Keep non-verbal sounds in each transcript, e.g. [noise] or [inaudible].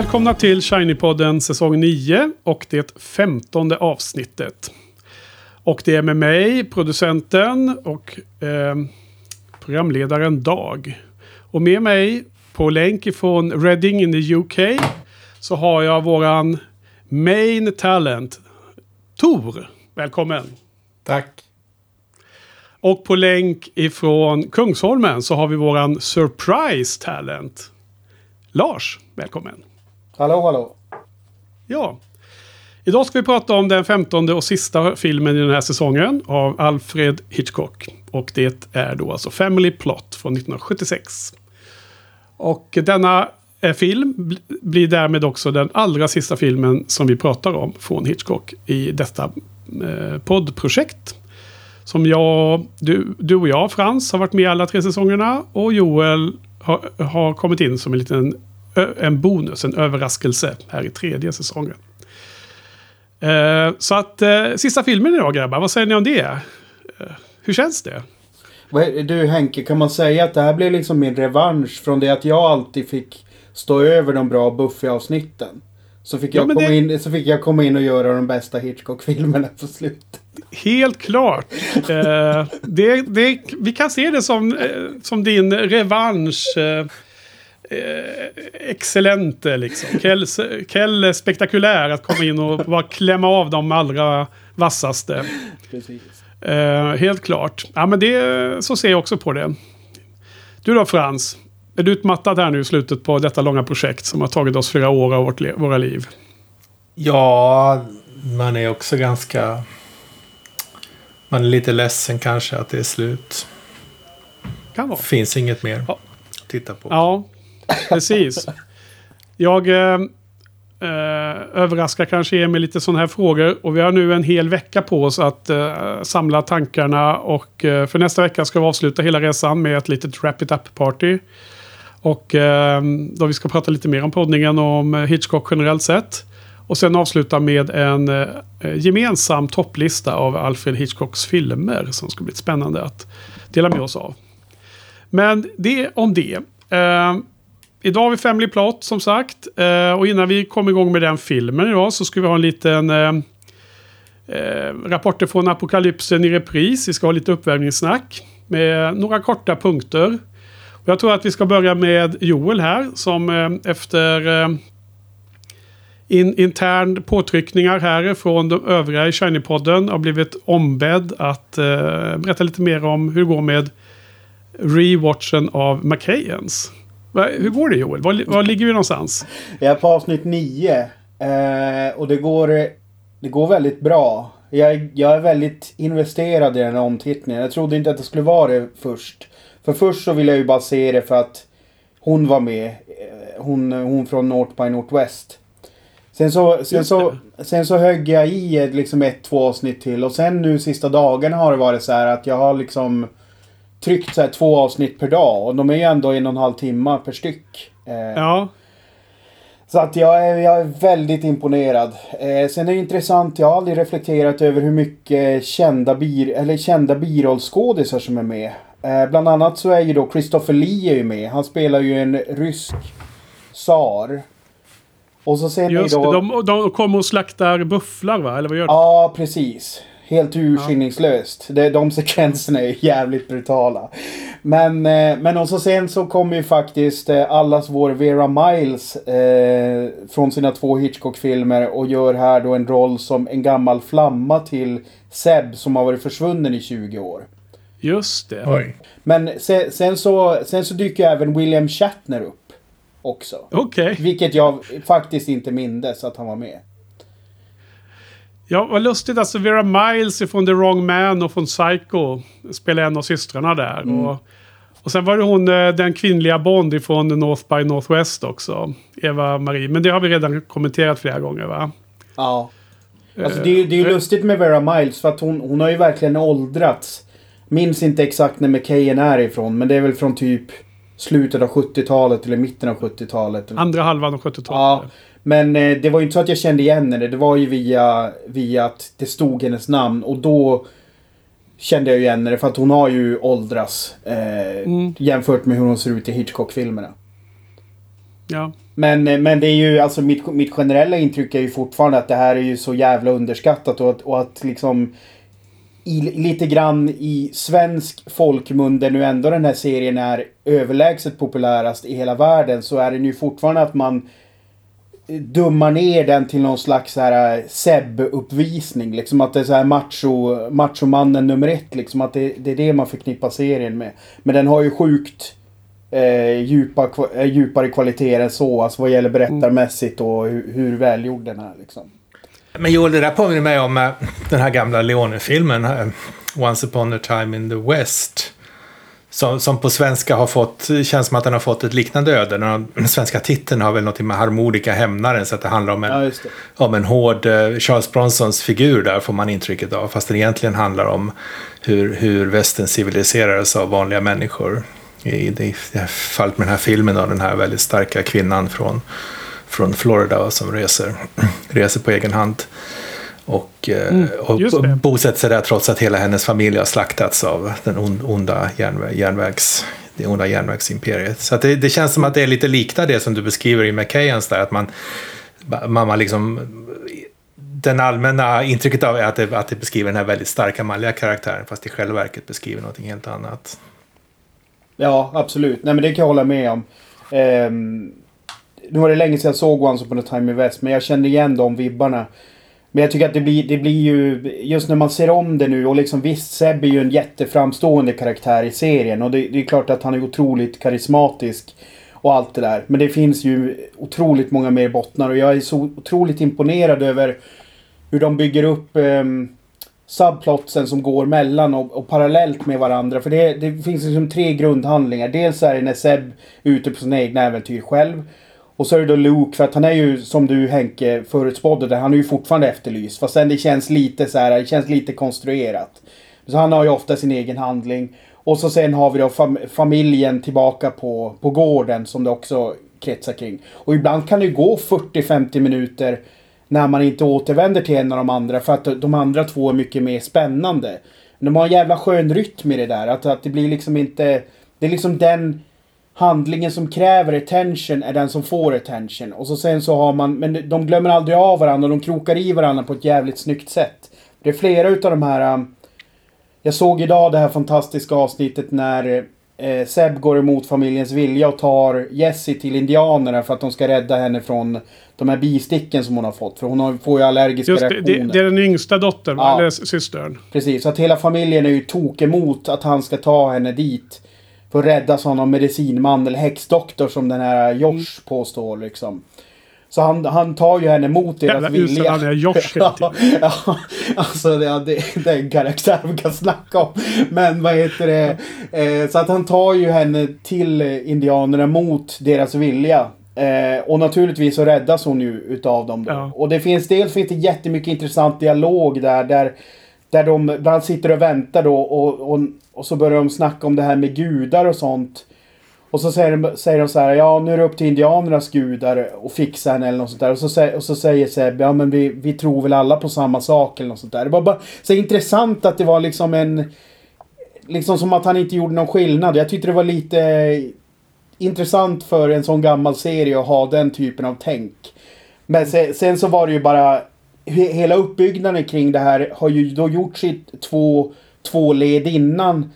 Välkomna till Shiny-podden säsong 9 och det femtonde avsnittet. Och det är med mig, producenten och eh, programledaren Dag. Och med mig på länk ifrån Reading in the UK så har jag våran main talent, Tor. Välkommen! Tack! Och på länk ifrån Kungsholmen så har vi våran surprise talent, Lars. Välkommen! Hallå, hallå! Ja. Idag ska vi prata om den femtonde och sista filmen i den här säsongen av Alfred Hitchcock. Och det är då alltså Family Plot från 1976. Och denna eh, film blir därmed också den allra sista filmen som vi pratar om från Hitchcock i detta eh, poddprojekt. Som jag, du, du och jag, Frans, har varit med i alla tre säsongerna. Och Joel har, har kommit in som en liten en bonus, en överraskelse här i tredje säsongen. Eh, så att eh, sista filmen idag grabbar, vad säger ni om det? Eh, hur känns det? Du Henke, kan man säga att det här blev liksom min revansch från det att jag alltid fick stå över de bra Buffy-avsnitten? Så fick, Ja, jag men komma det- in, så fick jag komma in och göra de bästa Hitchcock-filmerna på slutet. Helt klart. Eh, det, det, vi kan se det som, eh, som din revansch. Eh, excellente liksom. Kell, Kell är spektakulär att komma in och bara klämma av de allra vassaste. Eh, helt klart. Ja, men det, så ser jag också på det. Du då Frans? Är du utmattad här nu i slutet på detta långa projekt som har tagit oss flera år av vårt, våra liv? Ja, man är också ganska... Man är lite ledsen kanske att det är slut. Kan vara. Finns inget mer Ja. att titta på. Ja, precis. Jag eh, eh, överraskar kanske er med lite sådana här frågor. Och vi har nu en hel vecka på oss att eh, samla tankarna. Och eh, för nästa vecka ska vi avsluta hela resan med ett litet Wrap It Up-party. Och eh, då vi ska prata lite mer om poddningen och om eh, Hitchcock generellt sett. Och sen avsluta med en eh, gemensam topplista av Alfred Hitchcocks filmer som ska bli spännande att dela med oss av. Men det om det. Eh, Idag har vi Family Plot som sagt. Eh, och innan vi kommer igång med den filmen idag så ska vi ha en liten eh, eh, rapporter från apokalypsen i repris. Vi ska ha lite uppvärmningssnack med några korta punkter. Och jag tror att vi ska börja med Joel här som eh, efter eh, in, intern påtryckningar här från de övriga i Shiny-podden har blivit ombedd att eh, berätta lite mer om hur det går med rewatchen av McKayens. Va, hur går det Joel? Var, var ligger vi någonstans? Jag är på avsnitt 9. Eh, och det går, det går väldigt bra. Jag, är- jag är väldigt investerad i den här omtittningen. Jag trodde inte att det skulle vara det först. För först så ville jag ju bara se det för att hon var med. Eh, Hon, hon från North by Northwest. Sen så, sen så, sen så högg jag i ett, liksom ett, två avsnitt till. Och sen nu sista dagarna har det varit så här att jag har liksom tryckt så här två avsnitt per dag. Och de är ju ändå en och en halv timme per styck. Eh, Ja, så att jag är, jag är väldigt imponerad. Eh, sen är det intressant, jag har aldrig reflekterat över hur mycket kända, bir, eller kända birollskådisar som är med. Eh, bland annat så är ju då Christopher Lee är ju med. Han spelar ju en rysk tsar. Och så ser ni just då... det. De, de kommer och slaktar bufflar va? Eller vad gör de? Ja, precis. Helt urskillningslöst. Det, de [laughs] sekvenserna är jävligt brutala. Men, eh, men och så sen så kommer ju faktiskt eh, allas vår Vera Miles eh, från sina två Hitchcock-filmer och gör här då en roll som en gammal flamma till Seb som har varit försvunnen i 20 år. Just det. Oj. Men sen, sen, så, sen så dyker även William Shatner upp också. Okej. Vilket jag faktiskt inte mindes att han var med. Ja, vad lustigt. Alltså Vera Miles från The Wrong Man och från Psycho spelar en av systrarna där. Mm. Och, och sen var det hon, eh, den kvinnliga Bond ifrån North by Northwest också. Eva Marie. Men det har vi redan kommenterat flera gånger va? Ja. Alltså det, är det är ju Eh, lustigt med Vera Miles för att hon, hon har ju verkligen åldrats. Minns inte exakt när McKayen är ifrån men det är väl från typ slutet av 70-talet eller mitten av 70-talet. Andra halvan av 70-talet. Ja. Men eh, det var ju inte så att jag kände igen henne. Det var ju via, via att det stod hennes namn och då kände jag ju igen henne för att hon har ju åldrats eh, Mm. jämfört med hur hon ser ut i Hitchcock-filmerna. Ja. Men, men det är ju alltså mitt, mitt generella intryck är ju fortfarande att det här är ju så jävla underskattat och att, och att liksom i, lite grann i svensk folkmun där nu ändå den här serien är överlägset populärast i hela världen så är det ju fortfarande att man dummar ner den till någon slags här eh, Seb-uppvisning. Liksom att det är så här macho, machomannen nummer ett. Liksom att det, det är det man förknippar serien med. Men den har ju sjukt eh, djupa, eh, djupare kvaliteter än så. Alltså vad gäller berättarmässigt och hur, hur välgjord den är. Liksom. Men Joel, det där påminner mig om eh, den här gamla Leone-filmen. Once upon a time in the West. Som, som på svenska har fått, känns som att den har fått ett liknande öde. Den svenska titeln har väl något med harmonika hämnaren så att det handlar om en, ja, om en hård uh, Charles Bronsons figur där får man intrycket av. Fast den egentligen handlar om hur, hur västern civiliserades av vanliga människor. I det, det här fallet med den här filmen av den här väldigt starka kvinnan från, från Florida som reser, [clears throat] reser på egen hand. Och, eh, mm, och bosätter sig där trots att hela hennes familj har slaktats av den onda järnvägs, det onda järnvägsimperiet. Så det, det, känns som att det är lite liknande det som du beskriver i McKayans där. Att man, man, man liksom, den allmänna intrycket av är att det, att det beskriver den här väldigt starka manliga karaktären fast i själva verket beskriver något helt annat. Ja, absolut. Nej men det kan jag hålla med om. Um, nu var det länge sedan jag såg Once upon a time in West men jag kände igen de vibbarna. Men jag tycker att det blir, det blir ju, just när man ser om det nu och liksom visst Seb är ju en jätteframstående karaktär i serien och det, det är klart att han är otroligt karismatisk och allt det där. Men det finns ju otroligt många mer bottnar och jag är så otroligt imponerad över hur de bygger upp eh, subplotsen som går mellan och, och, parallellt med varandra. För det, det finns liksom tre grundhandlingar. Dels är det när Seb är ute på sina egna äventyr själv. Och så är det då Luke, för att han är ju som du Henke förutspådde, han är ju fortfarande efterlyst. Fast sen det känns lite så här, det känns lite konstruerat. Så han har ju ofta sin egen handling. Och så sen har vi då fam familjen tillbaka på, på gården som det också kretsar kring. Och ibland kan det ju gå 40-50 minuter när man inte återvänder till en av de andra för att de andra två är mycket mer spännande. De har en jävla skön rytm i det där. Att, att det blir liksom inte... Det är liksom den handlingen som kräver attention är den som får attention. Och så sen så har man, men de glömmer aldrig av varandra och de krokar i varandra på ett jävligt snyggt sätt. Det är flera utav de här... Um, jag såg idag det här fantastiska avsnittet när eh, Seb går emot familjens vilja och tar Jessie till indianerna för att de ska rädda henne från de här bisticken som hon har fått. För hon får ju allergiska Just det, reaktioner. Det, det är den yngsta dottern, ja. eller systern. Precis, så att hela familjen är ju tok emot att han ska ta henne dit. För att rädda som någon medicinman eller häxdoktor som den här Josh påstår liksom. Så han, han tar ju henne mot deras Jävla vilja. är Josh ja, [laughs] ja, alltså det, det, det är en karaktär vi kan snacka om. Men vad heter det? Eh, så att han tar ju henne till indianerna mot deras vilja. Eh, och naturligtvis så räddas hon ju utav dem då. Ja. Och det finns dels finns det jättemycket intressant dialog där. Där, där de bland annat sitter och väntar då och, och och så börjar de snacka om det här med gudar och sånt. Och så säger de, säger de så här, ja nu är det upp till indianernas gudar och fixa henne eller något sånt där. Och så, och så säger Seb, ja men vi, vi tror väl alla på samma sak eller något sånt där. Det var bara så intressant att det var liksom en... Liksom som att han inte gjorde någon skillnad. Jag tyckte det var lite intressant för en sån gammal serie att ha den typen av tänk. Men sen, sen så var det ju bara... Hela uppbyggnaden kring det här har ju då gjort sitt två två led innan.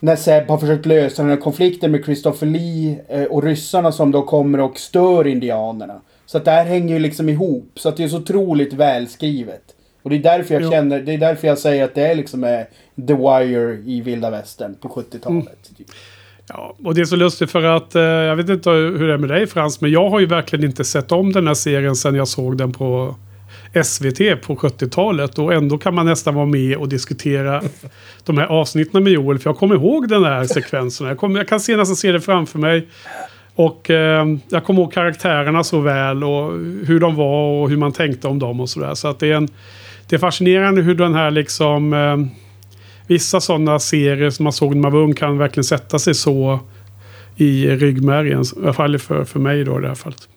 När Seb har försökt lösa den här konflikten med Christopher Lee eh, och ryssarna som då kommer och stör indianerna. Så att det här hänger ju liksom ihop. Så att det är så otroligt välskrivet. Och det är därför jag jo. känner, det är därför jag säger att det är liksom eh, The Wire i vilda västern på 70-talet. Mm. Typ. Ja, och det är så lustigt för att eh, jag vet inte hur det är med dig Frans, men jag har ju verkligen inte sett om den här serien sedan jag såg den på SVT på 70-talet. Och ändå kan man nästan vara med och diskutera de här avsnitten med Joel. För jag kommer ihåg den här sekvensen. Jag, kommer, jag kan se, nästan se det framför mig. Och eh, jag kommer ihåg karaktärerna så väl och hur de var och hur man tänkte om dem och sådär. Så att det är, en, det är fascinerande hur den här liksom... Eh, vissa sådana serier som man såg när man var ung kan verkligen sätta sig så i ryggmärgen. I alla fall för, för mig då i det här fallet.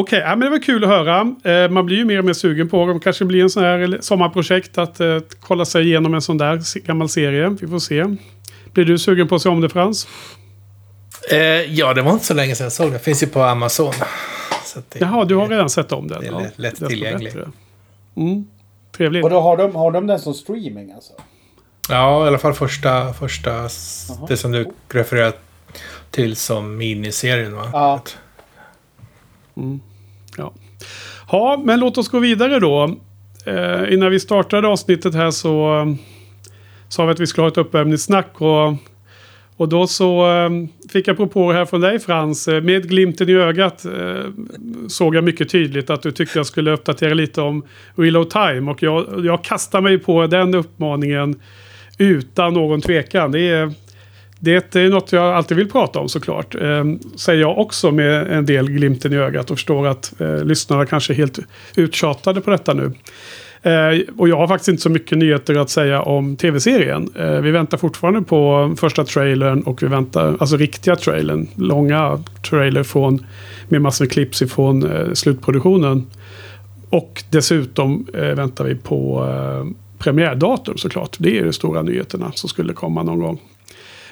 Okej, okay, ja, men det var kul att höra. Eh, man blir ju mer och mer sugen på det. kanske blir en sån här sommarprojekt att eh, kolla sig igenom en sån där gammal serie. Vi får se. Blir du sugen på att se om det Frans? Eh, ja, det var inte så länge sedan jag såg den. Finns ju på Amazon. Så det, Jaha, du har redan sett om den? Det är lätt, lätt ja, tillgänglig. Mm, trevligt. Och då har de, har de den som streaming alltså? Ja, i alla fall första, första det som du refererar till som miniserien va? Ja. Mm. Ja. ja, men låt oss gå vidare då. Eh, innan vi startade avsnittet här så eh, sa vi att vi skulle ha ett uppvärmningssnack. Och, och då så eh, fick jag propåer här från dig Frans. Eh, med glimten i ögat eh, såg jag mycket tydligt att du tyckte jag skulle uppdatera lite om Wheel of Time. Och jag, jag kastar mig på den uppmaningen utan någon tvekan. Det är, det är något jag alltid vill prata om såklart. Eh, säger jag också med en del glimten i ögat och förstår att eh, lyssnarna kanske är helt uttjatade på detta nu. Eh, och jag har faktiskt inte så mycket nyheter att säga om tv-serien. Eh, vi väntar fortfarande på första trailern och vi väntar, alltså riktiga trailern, långa trailer från, med massor med clips ifrån eh, slutproduktionen. Och dessutom eh, väntar vi på eh, premiärdatum såklart. Det är de stora nyheterna som skulle komma någon gång.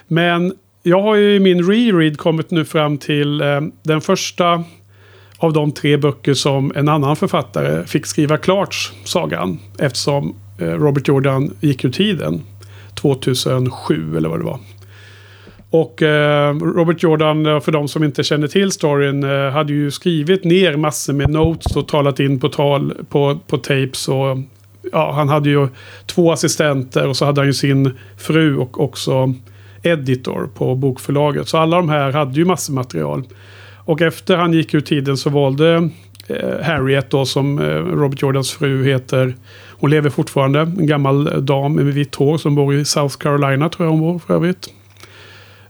Men jag har ju i min reread kommit nu fram till eh, den första av de tre böcker som en annan författare fick skriva klart sagan. Eftersom eh, Robert Jordan gick ur tiden. 2007 eller vad det var. Och eh, Robert Jordan, eh, för de som inte känner till storyn, eh, hade ju skrivit ner massor med notes och talat in på tal på, på tapes. Och, ja, han hade ju två assistenter och så hade han ju sin fru och också editor på bokförlaget. Så alla de här hade ju massor material. Och efter han gick ur tiden så valde eh, Harriet då som eh, Robert Jordans fru heter. Hon lever fortfarande. En gammal eh, dam med vitt hår som bor i South Carolina tror jag hon bor för övrigt.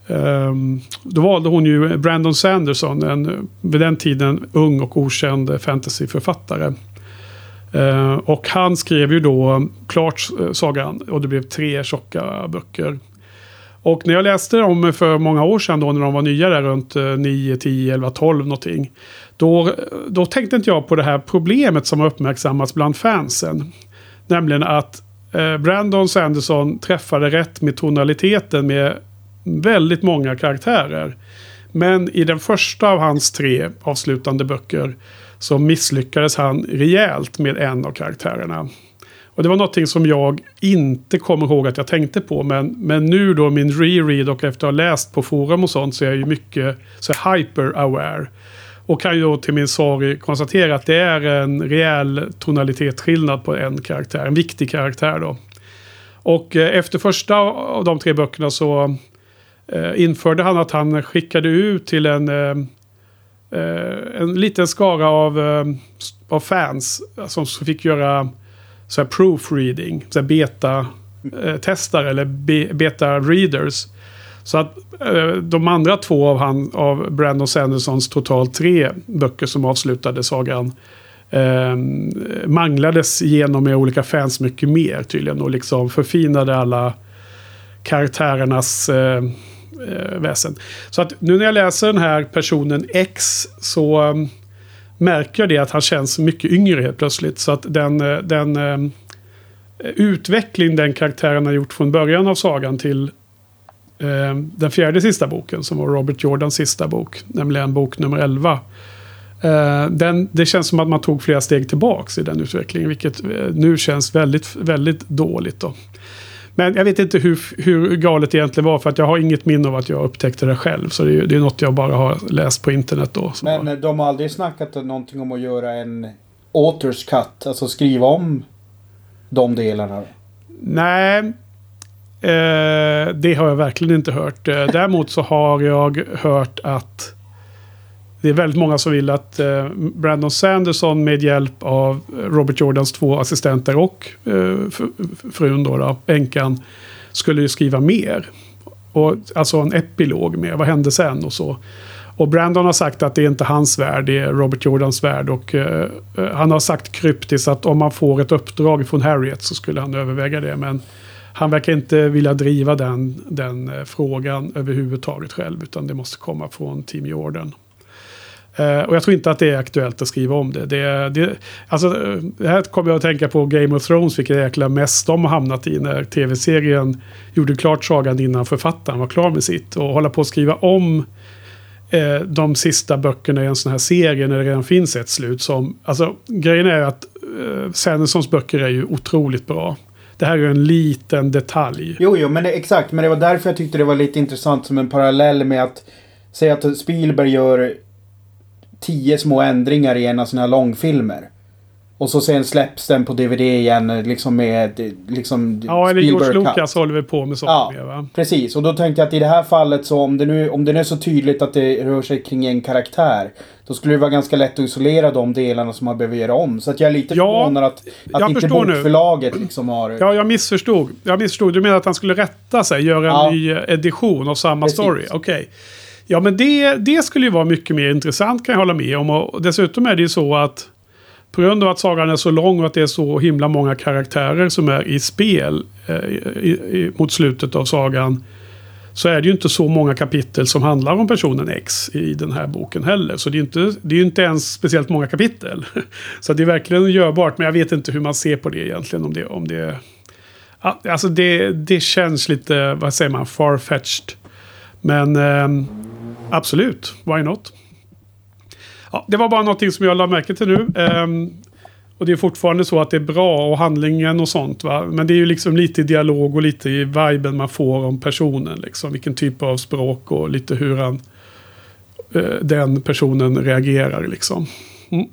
Um, då valde hon ju Brandon Sanderson, en vid den tiden ung och okänd fantasyförfattare. Uh, och han skrev ju då klart sagan och det blev tre tjocka böcker. Och när jag läste dem för många år sedan då när de var nya där runt 9, 10, 11, 12 någonting. Då, då tänkte inte jag på det här problemet som har uppmärksammats bland fansen. Nämligen att eh, Brandon Sanderson träffade rätt med tonaliteten med väldigt många karaktärer. Men i den första av hans tre avslutande böcker så misslyckades han rejält med en av karaktärerna. Och det var någonting som jag inte kommer ihåg att jag tänkte på. Men, men nu då min reread och efter att ha läst på forum och sånt så är jag ju mycket så hyper-aware. Och kan ju då till min sorg konstatera att det är en rejäl tonalitetsskillnad på en karaktär. En viktig karaktär då. Och eh, efter första av de tre böckerna så eh, införde han att han skickade ut till en, eh, eh en liten skara av, eh, av fans alltså, som fick göra så här proofreading, så här beta-testare eh, eller beta-readers. Så att eh, de andra två av, han, av Brandon Sandersons totalt tre böcker som avslutade sagan eh, manglades genom med olika fans mycket mer tydligen och liksom förfinade alla karaktärernas eh, eh väsen. Så att nu när jag läser den här personen X så ehm, märker jag det att han känns mycket yngre helt plötsligt. Så att den, eh, den eh, utveckling den karaktären har gjort från början av sagan till eh, den fjärde sista boken som var Robert Jordans sista bok, nämligen bok nummer 11. Den, det känns som att man tog flera steg tillbaks i den utvecklingen, vilket nu känns väldigt, väldigt dåligt. Då. Men jag vet inte hur, hur galet det egentligen var. För att jag har inget minne av att jag upptäckte det själv. Så det är, det är något jag bara har läst på internet då. Men har... de har aldrig snackat någonting om att göra en Authors cut. Alltså skriva om de delarna? Nej. Eh, det har jag verkligen inte hört. Eh, däremot så har jag hört att det är väldigt många som vill att eh, Brandon Sanderson med hjälp av eh, Robert Jordans två assistenter och eh, frun då, då änkan, skulle ju skriva mer. Och, alltså en epilog med vad hände sen och så. Och Brandon har sagt att det är inte hans värld, det är Robert Jordans värld. Och eh, eh, han har sagt kryptiskt att om man får ett uppdrag från Harriet så skulle han överväga det. Men han verkar inte vilja driva den, den eh, frågan överhuvudtaget själv. Utan det måste komma från Team Jordan. Eh, och jag tror inte att det är aktuellt att skriva om det. det, det alltså, det här kommer jag att tänka på Game of Thrones, vilket jäkla mess de har hamnat i när tv-serien gjorde klart sagan innan författaren var klar med sitt. Och hålla på att skriva om eh, de sista böckerna i en sån här serie när det redan finns ett slut. Som, alltså, grejen är att eh, Sandensons böcker är ju otroligt bra. Det här är ju en liten detalj. Jo, jo, men det, exakt. Men det var därför jag tyckte det var lite intressant som en parallell med att säga att Spielberg gör tio små ändringar i en av sina långfilmer. Och så sen släpps den på DVD igen liksom med liksom Ja, eller George Lucas håller väl på med sånt ja, mer va? Precis, och då tänkte jag att i det här fallet så om det nu om det nu är så tydligt att det rör sig kring en karaktär. Då skulle det vara ganska lätt att isolera de delarna som man behöver göra om. Så att jag är lite Ja, förvånad att, att inte bokförlaget liksom har... Ja, jag missförstod. Jag missförstod. Du menar att han skulle rätta sig, göra en Ja. ny edition av samma Precis. story? Okej. Ja, men det, det skulle ju vara mycket mer intressant kan jag hålla med om. Och dessutom är det ju så att på grund av att sagan är så lång och att det är så himla många karaktärer som är i spel eh, i, i, mot slutet av sagan. Så är det ju inte så många kapitel som handlar om personen X i den här boken heller. Så det är ju inte, det är inte ens speciellt många kapitel. [laughs] Så det är verkligen görbart. Men jag vet inte hur man ser på det egentligen. Om det, om det, alltså det, det känns lite, vad säger man, farfetched. Men eh, absolut, why not? Ja, det var bara någonting som jag la märke till nu. Um, och det är fortfarande så att det är bra och handlingen och sånt. Va? Men det är ju liksom lite i dialog och lite i viben man får om personen. Liksom. Vilken typ av språk och lite hur han, uh, den personen reagerar. Liksom. Mm.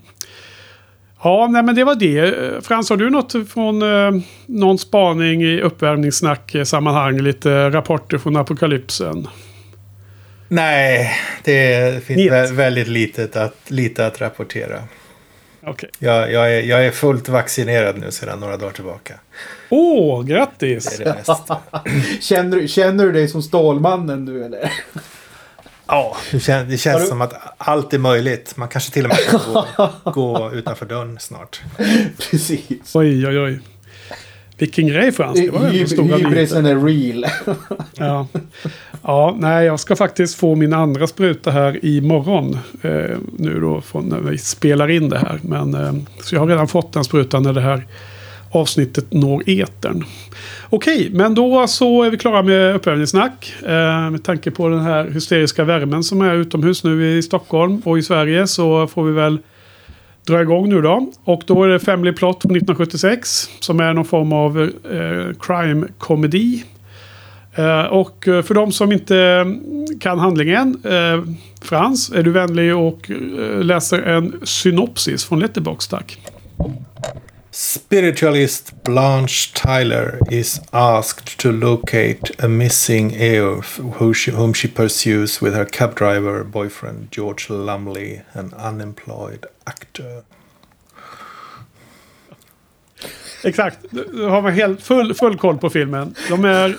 Ja, nej, men det var det. Frans, har du något från eh, någon spaning i uppvärmningssnack-sammanhang? Lite rapporter från apokalypsen? Nej, det finns Njet. vä- väldigt litet att, lite att rapportera. Okej. Jag, jag, är, jag är fullt vaccinerad nu sedan några dagar tillbaka. Åh, Det grattis! är det mest. [laughs] Känner, du- känner du dig som Stålmannen nu eller? Ja, det känns, det känns du- som att allt är möjligt. Man kanske till och med kan gå, [laughs] gå utanför dörren snart. Precis. Oj, oj, oj. Vilken grej Frans. Det var Hy- stora Hybrisen är real. Ja. ja, nej, jag ska faktiskt få min andra spruta här imorgon. Eh, nu då, från när vi spelar in det här. Men, eh, så jag har redan fått den sprutan när det här avsnittet når etern. Okej, men då så är vi klara med uppvärmningssnack. Eh, med tanke på den här hysteriska värmen som är utomhus nu i Stockholm och i Sverige så får vi väl dra igång nu då. Och då är det Family Plot från 1976 som är någon form av eh, crime-komedi. Eh, och eh, för de som inte mm, kan handlingen, eh, Frans, är du vänlig och eh, läser en synopsis från Letterboxd, tack. Spiritualist Blanche Tyler is asked to locate a missing heir who she, whom she pursues with her cab driver boyfriend George Lumley, an unemployed actor. Exakt, då har man helt full, full koll på filmen. De är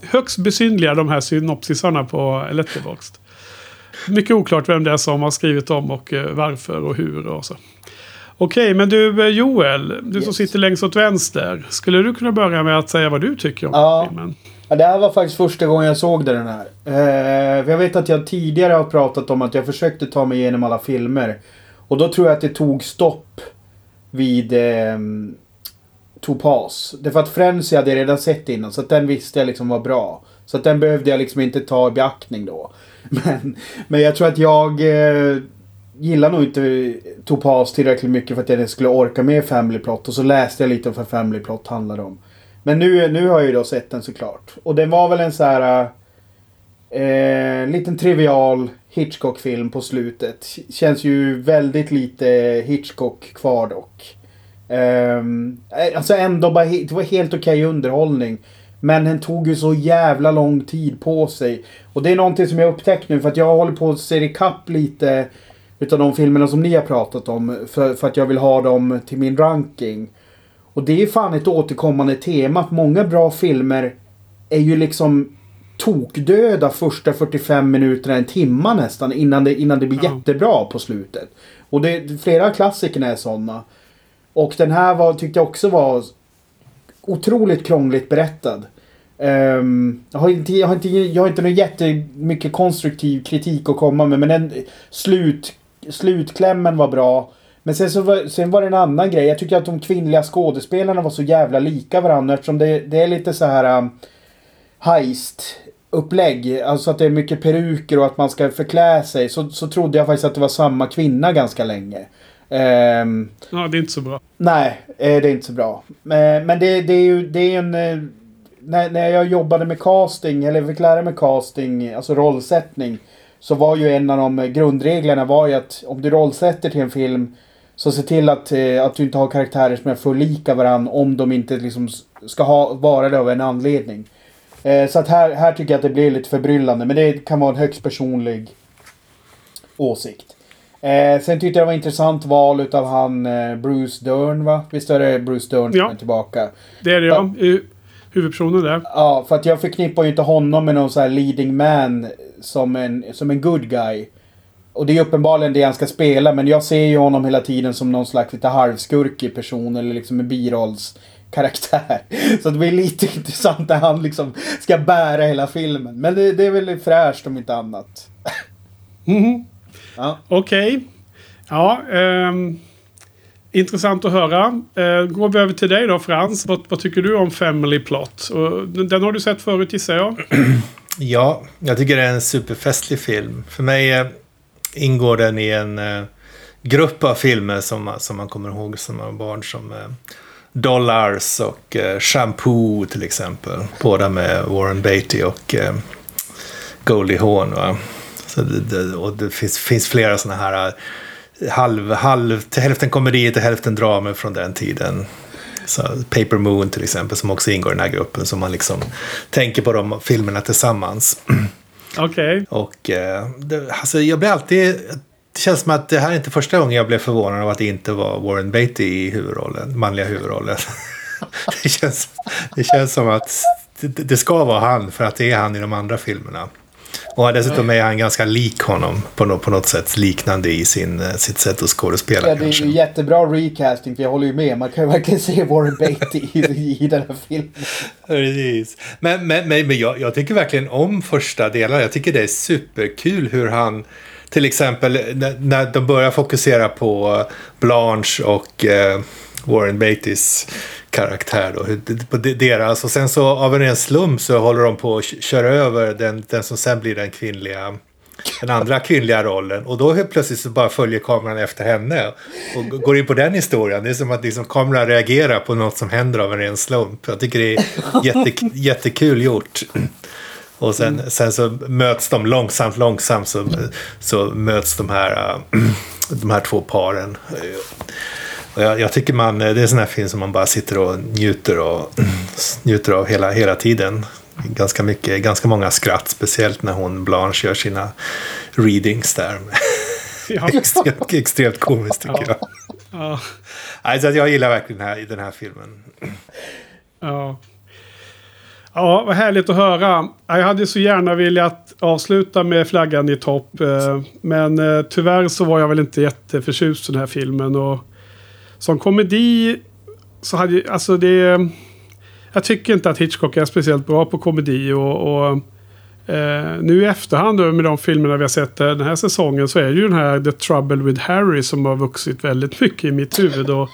högst besynliga de här synopsisarna på Letterboxd. Mycket oklart vem det är som har skrivit dem och eh, varför och hur och så. Okej, men du eh, Joel, du som Yes. sitter längst åt vänster. Skulle du kunna börja med att säga vad du tycker om Ja. filmen? Ja, det här var faktiskt första gången jag såg den här. Eh, jag vet att jag tidigare har pratat om att jag försökte ta mig igenom alla filmer. Och då tror jag att det tog stopp vid eh, Topaz. Därför att Frenzy hade jag redan sett innan. Så att den visste jag liksom var bra. Så att den behövde jag liksom inte ta i beaktning då. [laughs] Men, men jag tror att jag eh, gillar nog inte Topaz tillräckligt mycket för att jag skulle orka med Family Plot. Och så läste jag lite om vad Family Plot handlade om. Men nu, nu har jag ju då sett den såklart. Och den var väl en så här... Eh, liten trivial Hitchcock-film på slutet. Känns ju väldigt lite Hitchcock kvar dock. Ehm, eh, alltså ändå bara det var helt okej underhållning. Men den tog ju så jävla lång tid på sig. Och det är någonting som jag upptäckt nu för att jag håller på att se ikapp lite utav de filmerna som ni har pratat om. För, för att jag vill ha dem till min ranking. Och det är fan ett återkommande tema att många bra filmer är ju liksom tokdöda första 45 minuterna, en timma nästan innan det, innan det blir Ja. jättebra på slutet. Och det, flera av klassikerna är sådana. Och den här var, tyckte jag också var otroligt krångligt berättad. Ehm, jag, har inte, jag, har inte, jag har inte någon jättemycket konstruktiv kritik att komma med men den slut slutklämmen var bra. Men sen, så var, sen var det en annan grej. Jag tyckte att de kvinnliga skådespelarna var så jävla lika varandra eftersom det, det är lite så här um, heist upplägg. Alltså att det är mycket peruker och att man ska förklä sig. Så, så trodde jag faktiskt att det var samma kvinna ganska länge. Um, ja, det är inte så bra. Nej, eh, det är inte så bra. Men, men det, det är ju det är en... Eh, när, när jag jobbade med casting, eller fick lära mig casting, alltså rollsättning. Så var ju en av de grundreglerna var ju att om du rollsätter till en film så se till att, eh, att du inte har karaktärer som är för lika varandra om de inte liksom ska ha, vara det av en anledning. Eh, så att här, här tycker jag att det blir lite förbryllande. Men det kan vara en högst personlig åsikt. Eh, sen tyckte jag det var intressant val utav han eh, Bruce Dern va? Visst är det Bruce Dern som ja. är tillbaka? Det är det ja. Huvudpersonen där. Ja, för att jag förknippar ju inte honom med någon så här leading man som en, som en good guy. Och det är uppenbarligen det han ska spela, men jag ser ju honom hela tiden som någon slags lite halvskurkig person eller liksom en birollskaraktär. [laughs] Så det blir lite [laughs] intressant när han liksom ska bära hela filmen. Men det, det är väl fräscht om inte annat. [laughs] Mm. Ja. Okej. Okay. Ja. Um, intressant att höra. Uh, går vi över till dig då Frans. Vad, vad tycker du om Family Plot? Och den har du sett förut gissar jag. [clears throat] Ja, jag tycker det är en superfestlig film. För mig ingår den i en eh, grupp av filmer som, som man kommer ihåg som man var barn. Som eh, Dollars och eh, Shampoo till exempel. Båda med Warren Beatty och Goldie Hawn. Va? Så det, det, och det finns, finns flera sådana här halv, halv, till hälften komedier till hälften dramer från den tiden. Så Paper Moon till exempel som också ingår i den här gruppen. Så man liksom tänker på de filmerna tillsammans. Okej. Okay. Och eh, det, alltså jag blir alltid... Det känns som att det här är inte första gången jag blev förvånad av att det inte var Warren Beatty i huvudrollen, manliga huvudrollen. [laughs] det, känns, det känns som att det, det ska vara han för att det är han i de andra filmerna. Och dessutom är han ganska lik honom på något, på något sätt. Liknande i sin, eh, sitt sätt att skådespela. Ja, det är ju jättebra recasting. För jag håller ju med. Man kan ju verkligen se Warren Beatty i, i den här filmen. Precis. Men, men, men, men jag, jag, tycker verkligen om första delen. Jag tycker det är superkul hur han... Till exempel när, när de börjar fokusera på Blanche och eh, Warren Beattys karaktär då. På deras, och sen så av en ren slump så håller de på att köra över den, den som sen blir den kvinnliga den andra kvinnliga rollen. Och då helt plötsligt så bara följer kameran efter henne. Och går in på den historien. Det är som att liksom kameran reagerar på något som händer av en ren slump. Jag tycker det är [laughs] jätte, jättekul gjort. Och sen, sen så möts de långsamt, långsamt så, så möts de här, [clears throat] de här två paren. Jag, jag, tycker man, det är en sån här film som man bara sitter och njuter, och, [clears throat] njuter av hela, hela tiden. Ganska, mycket, ganska många skratt, speciellt när hon Blanche gör sina readings där. [laughs] Ja. extremt, extremt komiskt tycker ja. jag. Ja. Alltså, jag gillar verkligen den här, den här filmen. Ja. Ja, vad härligt att höra. Jag hade så gärna velat avsluta med flaggan i topp. Eh, men eh, tyvärr så var jag väl inte jätteförtjust i den här filmen. Och som komedi så hade alltså det... Jag tycker inte att Hitchcock är speciellt bra på komedi och, och eh, nu i efterhand då, med de filmerna vi har sett eh, den här säsongen så är det ju den här The Trouble with Harry som har vuxit väldigt mycket i mitt huvud. Och,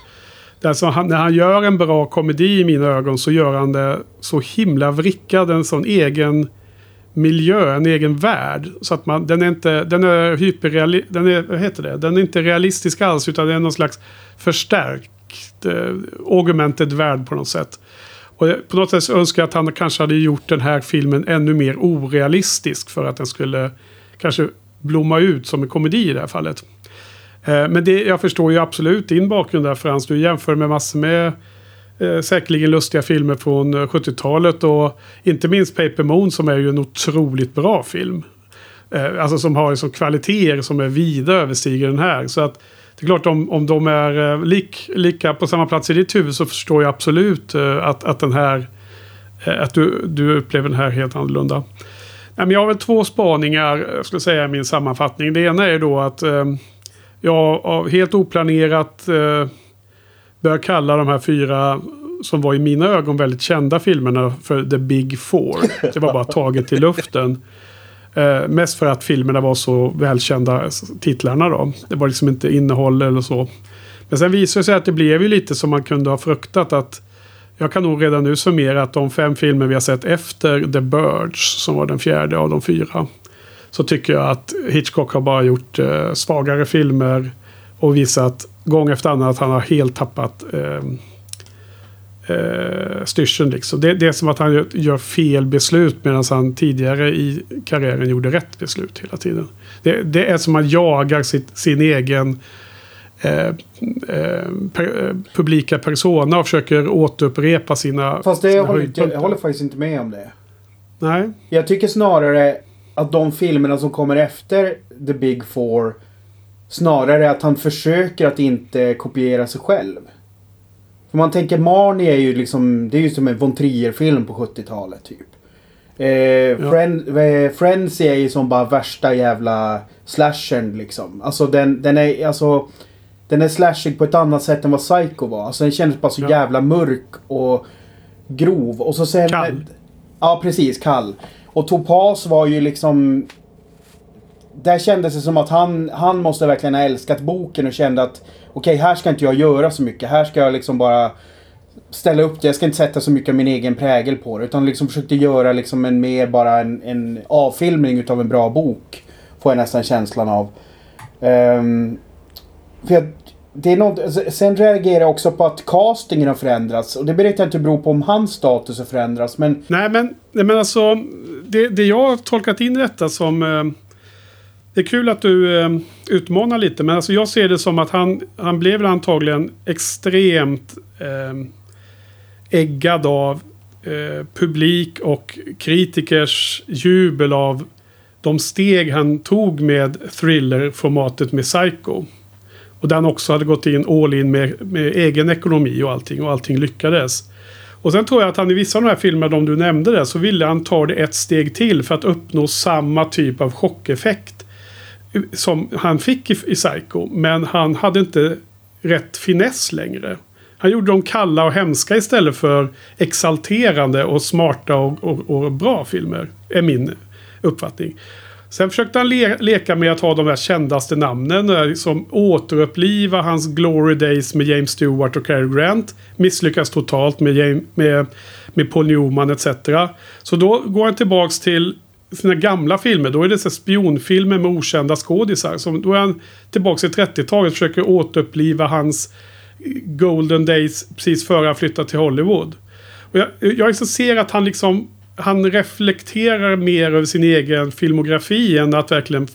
alltså, han, när han gör en bra komedi i mina ögon så gör han det så himla vrickad. En sån egen miljö, en egen värld. Så att man, den är inte, den är hyperrealistisk, den är, vad heter det? Den är inte realistisk alls utan det är någon slags förstärkt, eh, augmented värld på något sätt. Och på något sätt önskar jag att han kanske hade gjort den här filmen ännu mer orealistisk för att den skulle kanske blomma ut som en komedi i det här fallet. Eh, men det, jag förstår ju absolut din bakgrund där Frans. Du jämför med massor med eh, säkerligen lustiga filmer från eh, 70-talet och inte minst Paper Moon som är ju en otroligt bra film. Eh, alltså som har liksom kvaliteter som är vida överstiger den här. Så att det är klart om, om de är eh, lik, lika på samma plats i ditt huvud så förstår jag absolut eh, att, att den här eh, att du, du upplever den här helt annorlunda. Men jag har väl två spaningar, jag skulle säga i min sammanfattning. Det ena är då att jag helt oplanerat börjar kalla de här fyra som var i mina ögon väldigt kända filmerna för The Big Four. Det var bara taget i luften. Eh, mest för att filmerna var så välkända titlarna då. Det var liksom inte innehåll eller så. Men sen visade det sig att det blev ju lite som man kunde ha fruktat att jag kan nog redan nu summera att de fem filmer vi har sett efter The Birds, som var den fjärde av de fyra, så tycker jag att Hitchcock har bara gjort eh, svagare filmer och visat gång efter annan att han har helt tappat eh, eh, styrseln. Liksom. Det, det, är som att han gör, gör fel beslut medan han tidigare i karriären gjorde rätt beslut hela tiden. Det, det är som att man jagar sitt, sin egen eh, eh, per, eh, publika persona och försöker återupprepa sina Fast det, jag, håller, jag håller faktiskt inte med om det. Nej. Jag tycker snarare att de filmerna som kommer efter The Big Four snarare att han försöker att inte kopiera sig själv. För man tänker Marnie är ju liksom, det är ju som en von Trier-film på 70-talet typ. Eh, ja. Friend, eh, Frenzy är ju som bara värsta jävla slashern liksom. Alltså den, den är, alltså den är slashig på ett annat sätt än vad Psycho var. Alltså den kändes bara så ja. jävla mörk och grov. Och så sen... Kall. Ja, precis. Kall. Och Topaz var ju liksom... Där kändes det som att han, han måste verkligen ha älskat boken och kände att okej, okay, här ska inte jag göra så mycket. Här ska jag liksom bara ställa upp det. Jag ska inte sätta så mycket av min egen prägel på det. Utan liksom försökte göra liksom en mer bara en, en avfilmning utav en bra bok. Får jag nästan känslan av. Um, för jag, det är något, alltså, sen reagerar jag också på att castingen har förändrats. Och det berättar jag inte beror på om hans status har förändrats. Men... Nej, men, nej, men alltså. Det, det jag har tolkat in i detta som... Eh, det är kul att du eh, utmanar lite. Men alltså jag ser det som att han, han blev antagligen extremt eh, äggad av eh, publik och kritikers jubel av de steg han tog med thriller-formatet med Psycho. Och där han också hade gått in all in med, med egen ekonomi och allting. Och allting lyckades. Och sen tror jag att han i vissa av de här filmerna, de du nämnde där, så ville han ta det ett steg till för att uppnå samma typ av chockeffekt. Som han fick i, i Psycho. Men han hade inte rätt finess längre. Han gjorde dem kalla och hemska istället för exalterande och smarta och, och, och bra filmer. Är min uppfattning. Sen försökte han le leka med att ha de där kändaste namnen. Eh, som återuppliva hans Glory Days med James Stewart och Cary Grant. Misslyckas totalt med, James, med, med Paul Newman etc. Så då går han tillbaks till sina gamla filmer. Då är det så spionfilmer med okända skådisar. Så då är han tillbaka i 30-talet och försöker återuppliva hans eh, Golden Days precis före han flyttade till Hollywood. Och jag, jag ser att han liksom han reflekterar mer över sin egen filmografi än att verkligen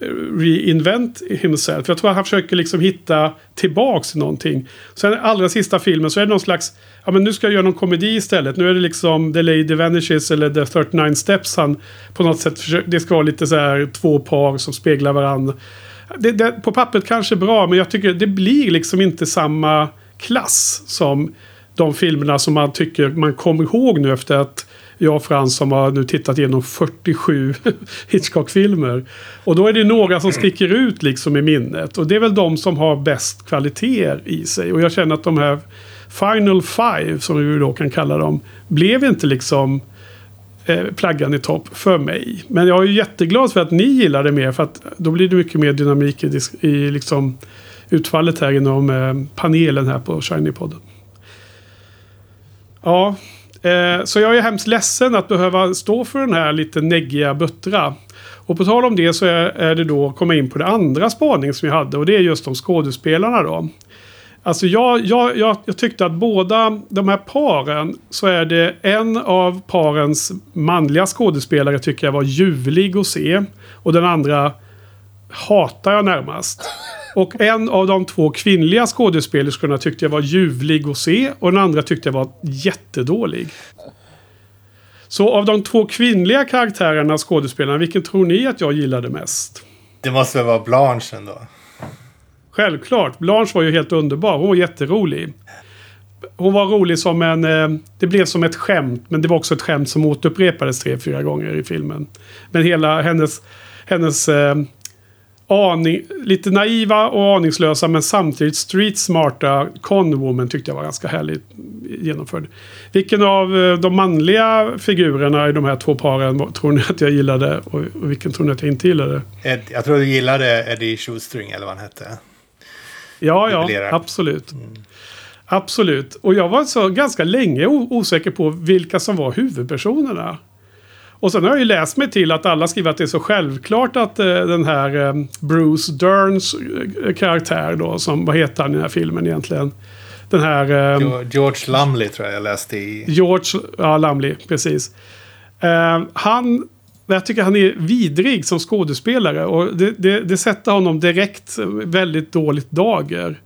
eh, reinvent himself. Jag tror att han försöker liksom hitta tillbaks till någonting. Sen allra sista filmen så är det någon slags... Ja men nu ska jag göra någon komedi istället. Nu är det liksom The Lady Vanishes eller The 39 Steps. Han på något sätt försöker... Det ska vara lite så här två par som speglar varandra. Det, det, på pappret kanske bra men jag tycker det blir liksom inte samma klass som de filmerna som man tycker man kommer ihåg nu efter att jag och Frans som har nu tittat igenom 47 [laughs] Hitchcock-filmer. Och då är det några som sticker ut liksom i minnet. Och det är väl de som har bäst kvaliteter i sig. Och jag känner att de här Final Five, som vi då kan kalla dem, blev inte liksom eh, plaggan i topp för mig. Men jag är jätteglad för att ni gillar det mer. För att då blir det mycket mer dynamik i, i liksom utfallet här inom eh, panelen här på Shiny-podden. Ja, Eh, så jag är hemskt ledsen att behöva stå för den här lite neggiga buttra. Och på tal om det så är, är det då att komma in på det andra spaning som jag hade. Och det är just om skådespelarna då. Alltså jag, jag, jag, jag, tyckte att båda de här paren så är det en av parens manliga skådespelare tycker jag var ljuvlig att se. Och den andra hatar jag närmast. Och en av de två kvinnliga skådespelerskorna tyckte jag var ljuvlig att se. Och den andra tyckte jag var jättedålig. Så av de två kvinnliga karaktärerna, skådespelarna, vilken tror ni att jag gillade mest? Det måste väl vara Blanche ändå? Självklart. Blanche var ju helt underbar. Hon var jätterolig. Hon var rolig som en... Eh, det blev som ett skämt. Men det var också ett skämt som återupprepades tre, fyra gånger i filmen. Men hela hennes... Hennes... Eh, aning, lite naiva och aningslösa men samtidigt street smarta Conwoman tyckte jag var ganska härligt genomförd. Vilken av eh, de manliga figurerna i de här två paren tror ni att jag gillade och, och vilken tror ni att jag inte gillade? Ed, jag tror du gillade Eddie Shoestring eller vad han hette. Ja, ja, absolut. Absolut. Och jag var så ganska länge osäker på vilka som var huvudpersonerna. Och sen har jag ju läst mig till att alla skriver att det är så självklart att eh, den här eh, Bruce Derns eh, karaktär då, som, vad heter han i den här filmen egentligen? Den här... Eh, George Lumley tror jag jag läste i. George ja, Lumley, precis. Eh, han, jag tycker han är vidrig som skådespelare och det, det, det sätter honom direkt väldigt dåligt dager.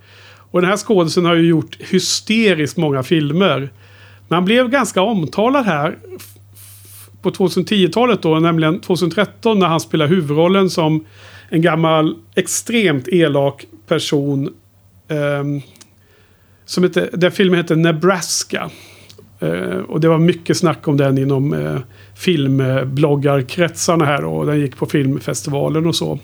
Och den här skådespelaren har ju gjort hysteriskt många filmer. Men han blev ganska omtalad här på 2010-talet då, nämligen 2013 när han spelar huvudrollen som en gammal extremt elak person. Um, som heter, den filmen heter Nebraska. Eh, och det var mycket snack om den inom eh, filmbloggarkretsarna här och den gick på filmfestivalen och så.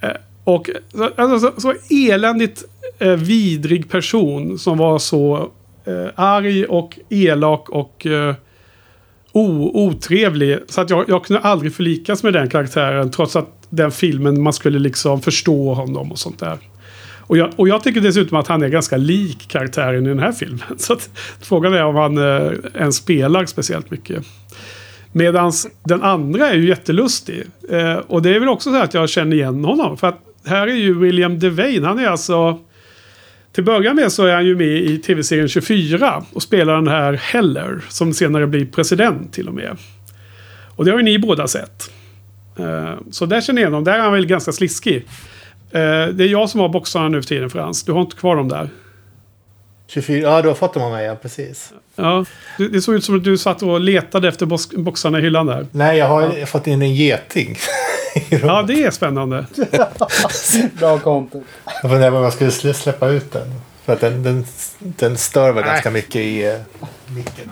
Eh, och så, alltså, så, så eländigt eh, vidrig person som var så eh, arg och elak och eh, o, otrevlig. Så att jag, jag kunde aldrig förlikas med den karaktären trots att den filmen man skulle liksom förstå honom och sånt där. Och jag, och jag tycker dessutom att han är ganska lik karaktären i den här filmen. [laughs] Så att, frågan är om han eh, ens spelar speciellt mycket. Medan den andra är ju jättelustig. Eh, och det är väl också så att jag känner igen honom. För att här är ju William Devane. Han är alltså... Till början med så är han ju med i tv-serien 24. Och spelar den här Heller. Som senare blir president till och med. Och det har ju ni båda sett. Eh, så där känner jag igen honom. Där är han väl ganska sliskig. Eh, det är jag som har boxarna nu för tiden Frans. Du har inte kvar dem där. 24, ja du har fått dem av mig, ja precis. Ja, det, såg ut som att du satt och letade efter box, boxarna i hyllan där. Nej, jag har fått in en geting. [laughs] Ja, det är spännande. [laughs] Bra content. Jag funderar på om jag skulle slä- släppa ut den. För att den, den, den stör väl Nej. ganska mycket i uh, micken.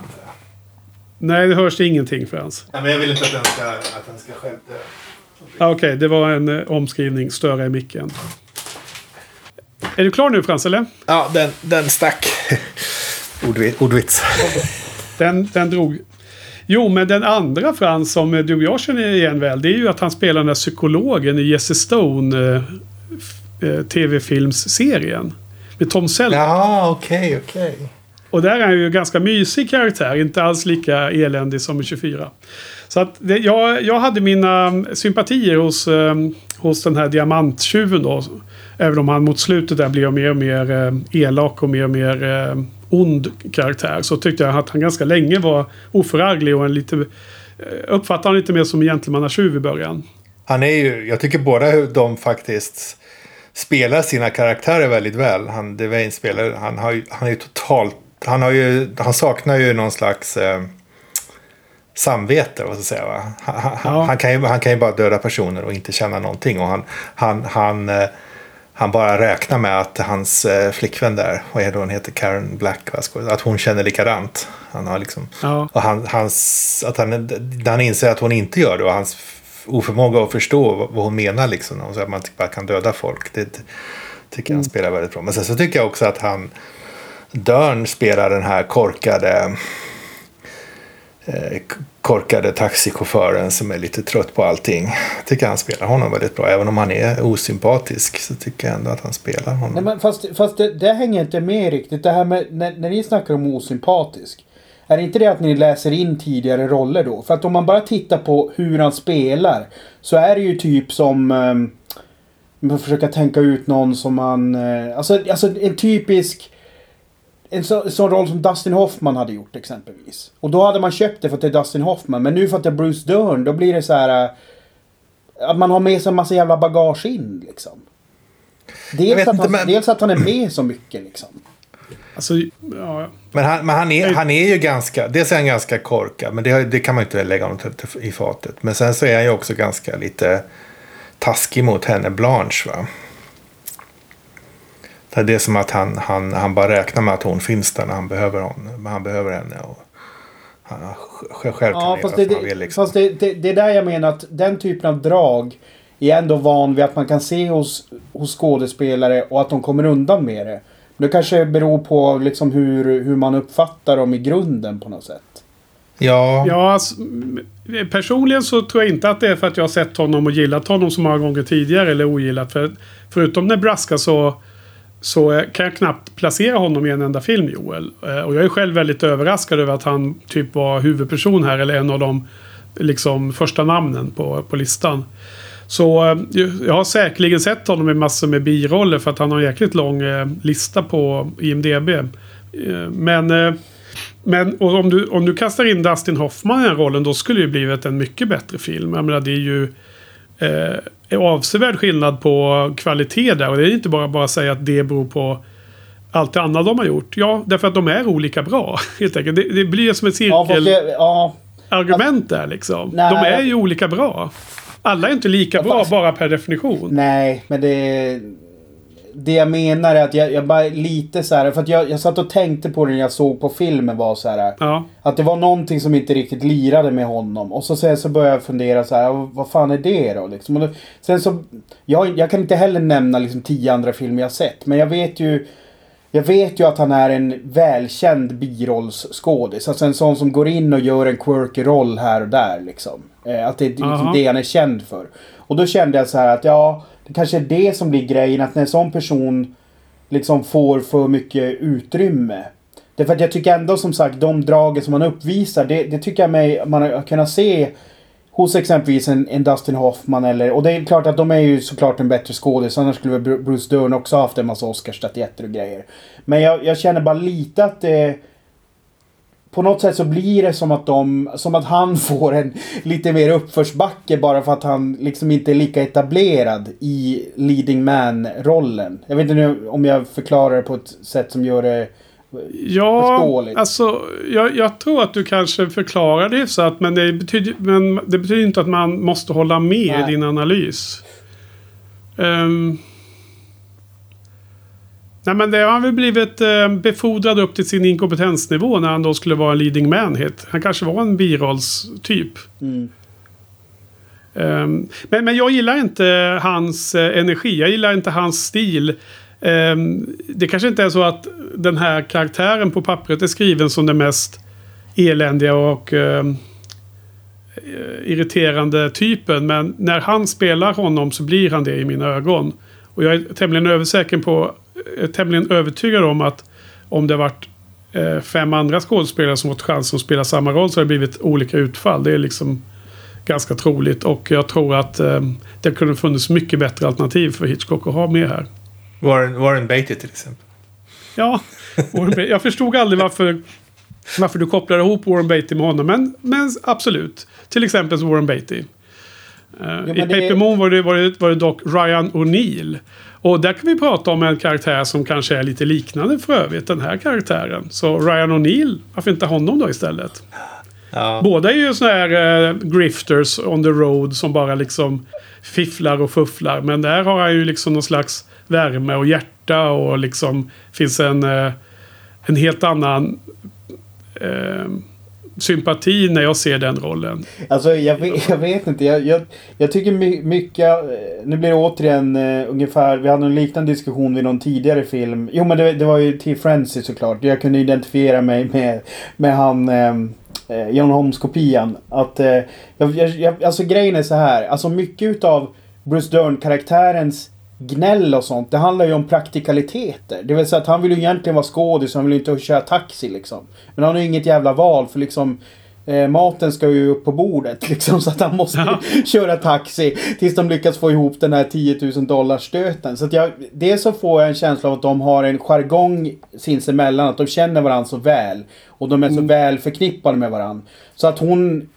Nej, det hörs ingenting Frans. Ja, men jag vill inte att den ska, att den ska själv dö. Okej, det var en eh, omskrivning. Störa i micken. Är du klar nu Frans, eller? Ja, den, den stack. [laughs] Ordvits. ordvits. Den, den drog. Jo, men den andra Frans som eh, du och jag känner igen väl. Det är ju att han spelar den där psykologen i Jesse Stone eh, eh, tv-filmsserien. Med Tom Selleck. Jaha, okej, okej. Och där är han ju ganska mysig karaktär. Inte alls lika eländig som i 24. Så att det, jag, jag hade mina um, sympatier hos, eh, hos den här diamanttjuven då. Även om han mot slutet där blev mer och mer eh, elak och mer och mer eh, ond karaktär. Så tyckte jag att han ganska länge var oförarglig och en lite... Uh, Uppfattade han lite mer som en gentlemannatjuv i början. Han är ju, jag tycker båda de faktiskt spelar sina karaktärer väldigt väl. Han, Devane spelar, han har ju, han är ju totalt, han har ju, han saknar ju någon slags eh, samvete, vad ska jag säga va? Han, Ja. han, kan ju, han kan ju bara döda personer och inte känna någonting. Och han, han, han, eh, han bara räknar med att hans eh, flickvän där, vad är det hon heter, Karen Black, att hon känner likadant. Han har liksom, Ja. och han, hans, att han, han inser att hon inte gör det och hans oförmåga att förstå vad, hon menar liksom. Och så att man typ bara kan döda folk. Det tycker jag han spelar väldigt bra. Men sen så tycker jag också att han Dörn spelar den här korkade Eh, korkade taxichauffören som är lite trött på allting. Jag tycker han spelar honom väldigt bra. Även om han är osympatisk så tycker jag ändå att han spelar honom. Nej, men fast fast det, det hänger inte med riktigt. Det här med när, när ni snackar om osympatisk. Är det inte det att ni läser in tidigare roller då? För att om man bara tittar på hur han spelar. Så är det ju typ som... Um, man försöker tänka ut någon som man... Uh, eh, alltså, alltså en typisk... En så, sån roll som Dustin Hoffman hade gjort exempelvis. Och då hade man köpt det för att det är Dustin Hoffman. Men nu för att det är Bruce Dern, då blir det så här... eh, Att man har med sig en massa jävla bagage in liksom. Dels att, inte, han, men- dels att han är med så mycket liksom. Alltså, ja, Men, han, men han, är, han är ju ganska, dels är han ganska korkad, men det, det kan man ju inte lägga honom i fatet. Men sen så är han ju också ganska lite taskig mot henne, Blanche. Va? Det är som att han, han, han bara räknar med att hon finns där när han behöver, hon, han behöver henne. Och han själv kan Ja, fast, det, han vill. Liksom. fast det, det, det är där jag menar att den typen av drag är ändå van vid att man kan se hos, hos skådespelare och att de kommer undan med det. Men det kanske beror på liksom hur, hur man uppfattar dem i grunden på något sätt. Ja. Ja, alltså, personligen så tror jag inte att det är för att jag har sett honom och gillat honom så många gånger tidigare eller ogillat. För, förutom Nebraska så, så kan jag knappt placera honom i en enda film, Joel. Eh, och jag är själv väldigt överraskad över att han typ var huvudperson här eller en av de liksom, första namnen på, på listan. Så eh, jag har säkerligen sett honom i massor med biroller för att han har en jäkligt lång eh, lista på IMDB. Men, men och om, du, om du kastar in Dustin Hoffman i den rollen då skulle det ju blivit en mycket bättre film. Jag menar det är ju eh, avsevärd skillnad på kvalitet där. Och det är inte bara bara att säga att det beror på allt det andra de har gjort. Ja, därför att de är olika bra. [laughs] Helt enkelt. Det, det blir som ett Ja, cirkelargument det, ja, där liksom. Nej. De är ju olika bra. Alla är inte lika Ja, bra bara per definition. nej, men det... Det jag menar är att jag, jag bara lite så här, för att jag, jag satt och tänkte på det när jag såg på filmen var så här. Ja. Att det var någonting som inte riktigt lirade med honom. Och så sen så började jag fundera så här, vad fan är det då? Liksom. Och då sen så, jag, jag kan inte heller nämna liksom tio andra filmer jag sett. Men jag vet ju, jag vet ju att han är en välkänd birollsskådis. Alltså en sån som går in och gör en quirky roll här och där liksom. Eh, att det är liksom det han är känd för. Och då kände jag så här att ja, det kanske är det som blir grejen. Att när en sån person liksom får för mycket utrymme. Därför att jag tycker ändå som sagt de dragen som han uppvisar. Det, det tycker jag mig man har kunnat se hos exempelvis en, en Dustin Hoffman eller... Och det är klart att de är ju såklart en bättre skådis. Annars skulle väl Bruce Dern också haft en massa Oscarsstatyetter och grejer. Men jag, jag känner bara lite att det... På något sätt så blir det som att de... Som att han [laughs] får en lite mer uppförsbacke bara för att han liksom inte är lika etablerad i leading man-rollen. Jag vet inte nu om jag förklarar det på ett sätt som gör det... Ja, Förståeligt. alltså jag, jag tror att du kanske förklarar det så att men det betyder, men det betyder inte att man måste hålla med i Nej. din analys. Ehm, nej men det har väl blivit uh, befordrad upp till sin inkompetensnivå när han då skulle vara en leading man. Het. Han kanske var en birollstyp. Mm. Ehm, men, men jag gillar inte hans eh, energi. Jag gillar inte hans stil. Ehm, det kanske inte är så att den här karaktären på pappret är skriven som den mest eländiga och ehm, eh, irriterande typen. Men när han spelar honom så blir han det i mina ögon. Och jag är tämligen översäker på, är tämligen övertygad om att om det varit eh, fem andra skådespelare som fått chansen att spela samma roll så har det blivit olika utfall. Det är liksom ganska troligt. Och jag tror att eh, det kunde funnits mycket bättre alternativ för Hitchcock att ha med här. Warren, Warren Beatty till exempel. Ja, Warren Beatty. jag förstod aldrig varför, varför du kopplade ihop Warren Beatty med honom. Men, men absolut. Till exempel så Warren Beatty. Eh, men I det- Paper Moon var det, var, det, var det dock Ryan O'Neill. Och där kan vi prata om en karaktär som kanske är lite liknande för övrigt. Den här karaktären. Så Ryan O'Neill, varför inte honom då istället? Ja. Båda är ju såna här eh, grifters on the road som bara liksom fifflar och fufflar. Men där har han ju liksom någon slags värme och hjärta och liksom finns en, eh, en helt annan eh, sympati när jag ser den rollen. Alltså jag vet, jag vet inte. Jag, jag, jag tycker mycket... Eh, nu blir det återigen uh, ungefär... Vi hade en liknande diskussion vid någon tidigare film. Jo men det, det var ju till Frenzy såklart. Jag kunde identifiera mig med, med han... Um, John Holmes-kopian. Att... uh, jag, jag, jag, alltså grejen är så här. Alltså mycket utav Bruce Dern-karaktärens gnäll och sånt. Det handlar ju om praktikaliteter. Det vill säga att han vill ju egentligen vara skådis. Han vill ju inte köra taxi liksom. Men han har ju inget jävla val för liksom... Eh, maten ska ju upp på bordet [laughs] liksom så att han måste Ja. [laughs] köra taxi tills de lyckas få ihop den här 10 000 dollars stöten. Så att jag, dels så får jag en känsla av att de har en jargong sinsemellan, att de känner varandra så väl. Och de är så väl förknippade med varandra. Så att hon...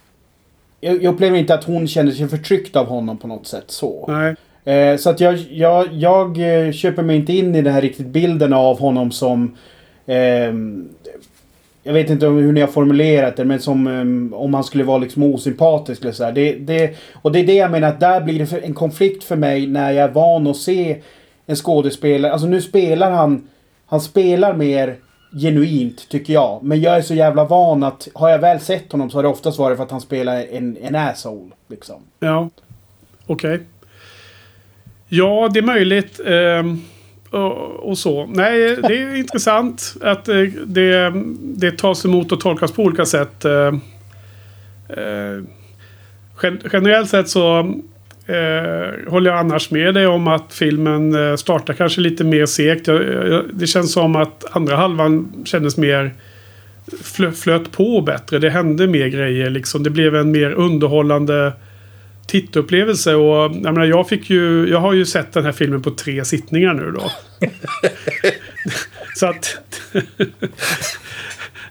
Jag, jag upplever inte att hon känner sig förtryckt av honom på något sätt så. Nej. Eh, så att jag, jag, jag eh, köper mig inte in i den här riktigt bilden av honom som... Eh, jag vet inte hur ni har formulerat det, men som eh, om han skulle vara liksom osympatisk eller så. Det, det, och det är det jag menar att där blir det en konflikt för mig när jag är van att se en skådespelare. Alltså nu spelar han... Han spelar mer genuint tycker jag. Men jag är så jävla van att har jag väl sett honom så har det oftast varit för att han spelar en, en asshole. Liksom. Ja. Okej. Ja, det är möjligt. Eh, och, och, så. Nej, det är intressant att eh, det, det tas emot och tolkas på olika sätt. Eh, eh generellt sett så eh, håller jag annars med dig om att filmen eh, startar kanske lite mer segt. det känns som att andra halvan kändes mer flöt på bättre. Det hände mer grejer liksom. Det blev en mer underhållande tittupplevelse. Och jag, menar, jag, fick ju, jag har ju sett den här filmen på tre sittningar nu då. [laughs] så att... [laughs]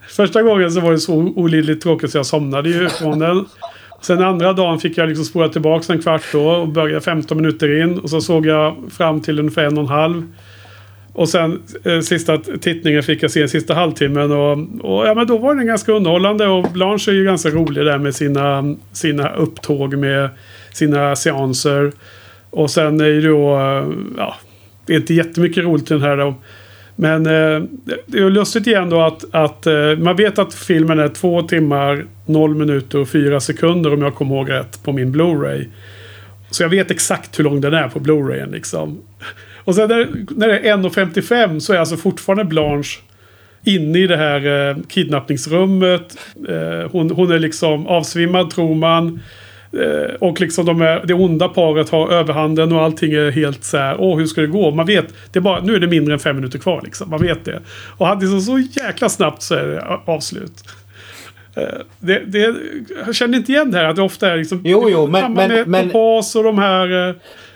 Första gången så var det så olidligt tråkigt så jag somnade ju från den. Sen andra dagen fick jag liksom spola tillbaka en kvart då och började 15 minuter in. Och så såg jag fram till ungefär en och en halv. Och sen eh, sista tittningen fick jag se sista halvtimmen. Och, och, ja, men då var den ganska underhållande. Och Blanche är ju ganska rolig där med sina, sina upptåg med sina seanser. Och sen är ju då... Eh, ja, det är inte jättemycket roligt i den här då. Men eh, det är lustigt igen då att, att eh, man vet att filmen är två timmar, noll minuter och fyra sekunder om jag kommer ihåg rätt på min Blu-ray. Så jag vet exakt hur lång den är på Blu-rayen liksom. Och sen när, när det är 1.55 så är alltså fortfarande Blanche inne i det här eh, kidnappningsrummet. Eh, hon, hon är liksom avsvimmad tror man. Eh, och liksom de är, det onda paret har överhanden och allting är helt så här. Åh, hur ska det gå? Man vet. Det är bara, nu är det mindre än fem minuter kvar liksom. Man vet det. Och han liksom så jäkla snabbt så är det avslut. Det, det, jag känner inte igen det här att det ofta är liksom... Jo, jo, men... men, men och de här...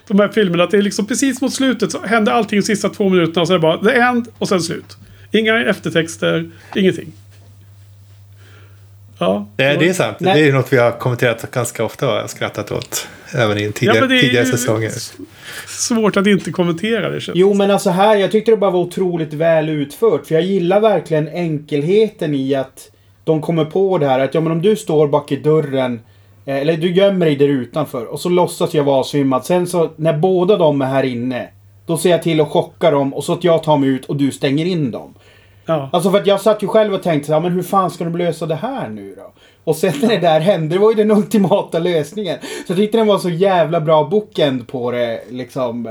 De här filmerna. Att det är liksom precis mot slutet så händer allting de sista två minuterna. Så är det bara the end och sen slut. Inga eftertexter, ingenting. Ja, det, det är sant. Nej. Det är något vi har kommenterat ganska ofta och skrattat åt. Även i tidigare, ja, tidigare säsonger. Svårt att inte kommentera det. Jo, men alltså här, jag tyckte det bara var otroligt väl utfört. För jag gillar verkligen enkelheten i att de kommer på det här att ja, men om du står bak i dörren eller du gömmer dig där utanför och så låtsas jag vara avsvimmad. Sen så när båda de är här inne. Då ser jag till att chocka dem och så att jag tar mig ut och du stänger in dem. Ja. Alltså för att jag satt ju själv och tänkte så här, men hur fan ska de lösa det här nu då? Och sen när det där hände, det var ju den [laughs] ultimata lösningen. Så jag tyckte den var så jävla bra bookend på det. Liksom.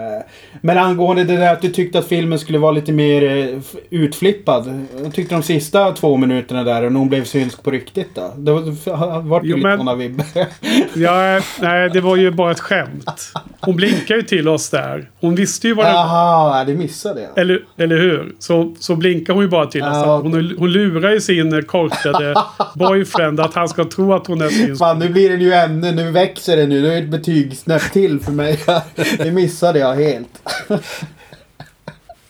Men angående det där att du tyckte att filmen skulle vara lite mer eh, utflippad. Jag tyckte de sista två minuterna där, och hon blev synsk på riktigt då. Det var ju lite sådana vibbar. [laughs] ja, nej, det var ju bara ett skämt. Hon blinkade ju till oss där. Hon visste ju vad det var. Jaha, det missade jag. Eller, eller hur? Så, så blinkade hon ju bara till oss. Hon, hon lurar ju sin korkade boyfriend att han ska tro att hon är synsk. Fan, nu blir det ju ännu, nu växer det nu. Nu är det ett betygssnäpp till för mig. [laughs] det missade jag helt.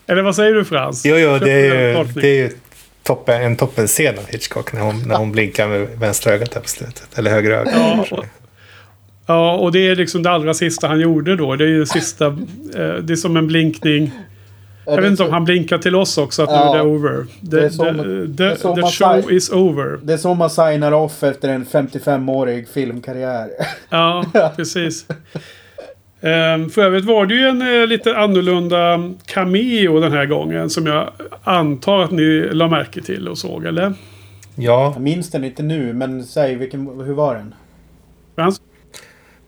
Eller vad säger du Frans? Jo, jo, det är ju, det är ju toppen, en toppenscen av Hitchcock när hon, när hon blinkar med vänstra ögat här på slutet. Eller högra ögat. Ja, ja, och det är liksom det allra sista han gjorde då. Det är ju sista, eh, det är som en blinkning. Jag vet inte om han blinkar till oss också att ja, nu är det over. The, the, the, the show is over. Det är så man signar off efter en 55-årig filmkarriär. [laughs] Ja, precis. Um, för övrigt var det ju en uh, lite annorlunda cameo den här gången. Som jag antar att ni la märke till och såg, eller? Ja. Jag minns den inte nu, men säg vilken, hur var den? Frans?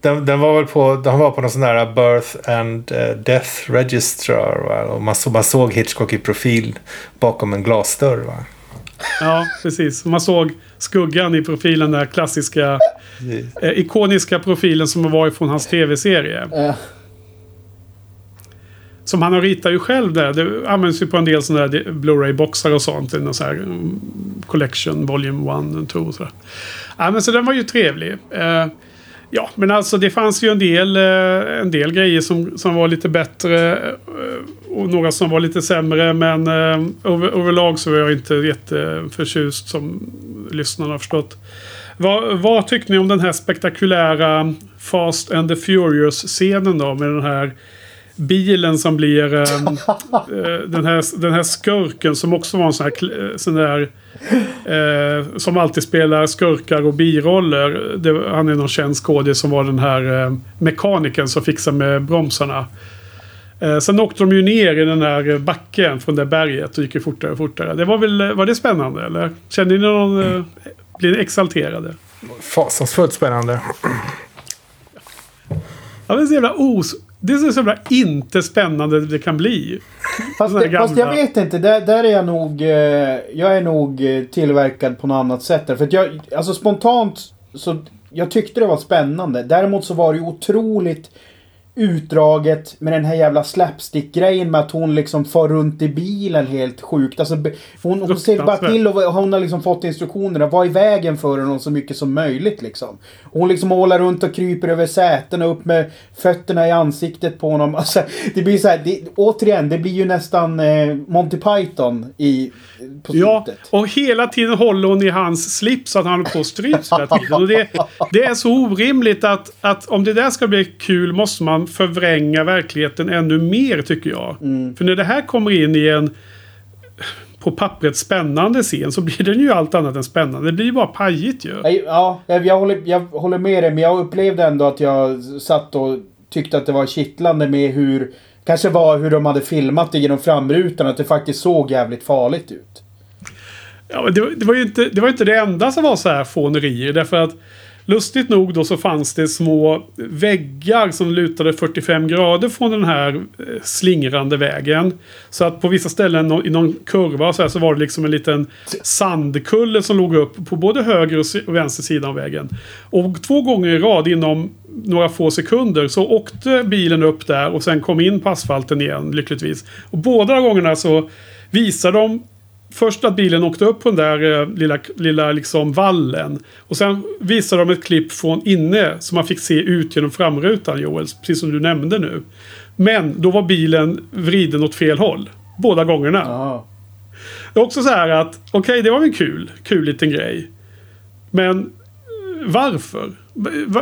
Den, den, var väl på, den var på någon sån där Birth and uh, Death Registrar. Va? Och man, så, man såg Hitchcock i profil bakom en glasdörr. Va? Ja, precis. Man såg skuggan i profilen, den där klassiska eh, ikoniska profilen som var från hans tv-serie. Äh. Som han har ritat ju själv där. Det används ju på en del sådana där Blu-ray-boxar och sånt. En sån här mm, Collection Volume 1 och 2 och sådär. Ja, men så den var ju trevlig. Eh, Ja, men alltså det fanns ju en del, eh, en del grejer som, som var lite bättre. Eh, och några som var lite sämre. Men eh, över, överlag så var jag inte jätteförtjust som lyssnarna har förstått. Vad, vad tyckte ni om den här spektakulära Fast and the Furious-scenen då? Med den här bilen som blir äh, [laughs] den, här, den här skurken som också var en sån här, sån där äh, som alltid spelar skurkar och biroller. Det, han är någon känd skådis som var den här äh, mekanikern som fixar med bromsarna. Eh, sen åkte de ju ner i den här backen från det berget och gick ju fortare och fortare. Det var väl, var det spännande eller? Kände ni någon, mm. blir ni exalterade? Fasansfullt spännande. Ja, men så jävla os Det är så jävla inte spännande det kan bli. Fast, det, fast jag vet inte. Där, där är jag nog... Eh, jag är nog eh, tillverkad på något annat sätt. där. För att jag, alltså spontant så... Jag tyckte det var spännande. Däremot så var det ju otroligt utdraget med den här jävla slapstick-grejen med att hon liksom far runt i bilen helt sjukt. Alltså, hon, hon ser bara till och hon har liksom fått instruktionerna. Var i vägen för henne så mycket som möjligt liksom. Hon liksom ålar runt och kryper över sätena upp med fötterna i ansiktet på honom. [laughs] Alltså, det blir så här, det, återigen, det blir ju nästan eh, Monty Python i, på Ja, slutet. och hela tiden håller hon i hans slips så att han håller på och stryps hela tiden. Och det, det är så orimligt att, att om det där ska bli kul måste man förvränga verkligheten ännu mer tycker jag. Mm. För när det här kommer in i en på pappret spännande scen så blir den ju allt annat än spännande. Det blir ju bara pajigt ju. Ja, jag, håller, jag håller med dig, men jag upplevde ändå att jag satt och tyckte att det var kittlande med hur... Kanske var hur de hade filmat det genom framrutan, att det faktiskt såg jävligt farligt ut. Ja, det, var- det, var ju inte, det var inte det enda som var så här fånerier. Därför att lustigt nog då så fanns det små väggar som lutade 45 grader från den här eh, slingrande vägen. Så att på vissa ställen i någon kurva så, här, så var det liksom en liten sandkulle som låg upp på både höger och och vänster sida av vägen. Och två gånger i rad inom några få sekunder så åkte bilen upp där och sen kom in på asfalten igen lyckligtvis. Och båda gångerna så visar de Först att bilen åkte upp på den där eh, lilla, lilla liksom vallen. Och sen visade de ett klipp från inne som man fick se ut genom framrutan Joel. Precis som du nämnde nu. Men då var bilen vriden åt fel håll. Båda gångerna. Ja. Det är också så här att okej det var väl kul. Kul liten grej. Men varför?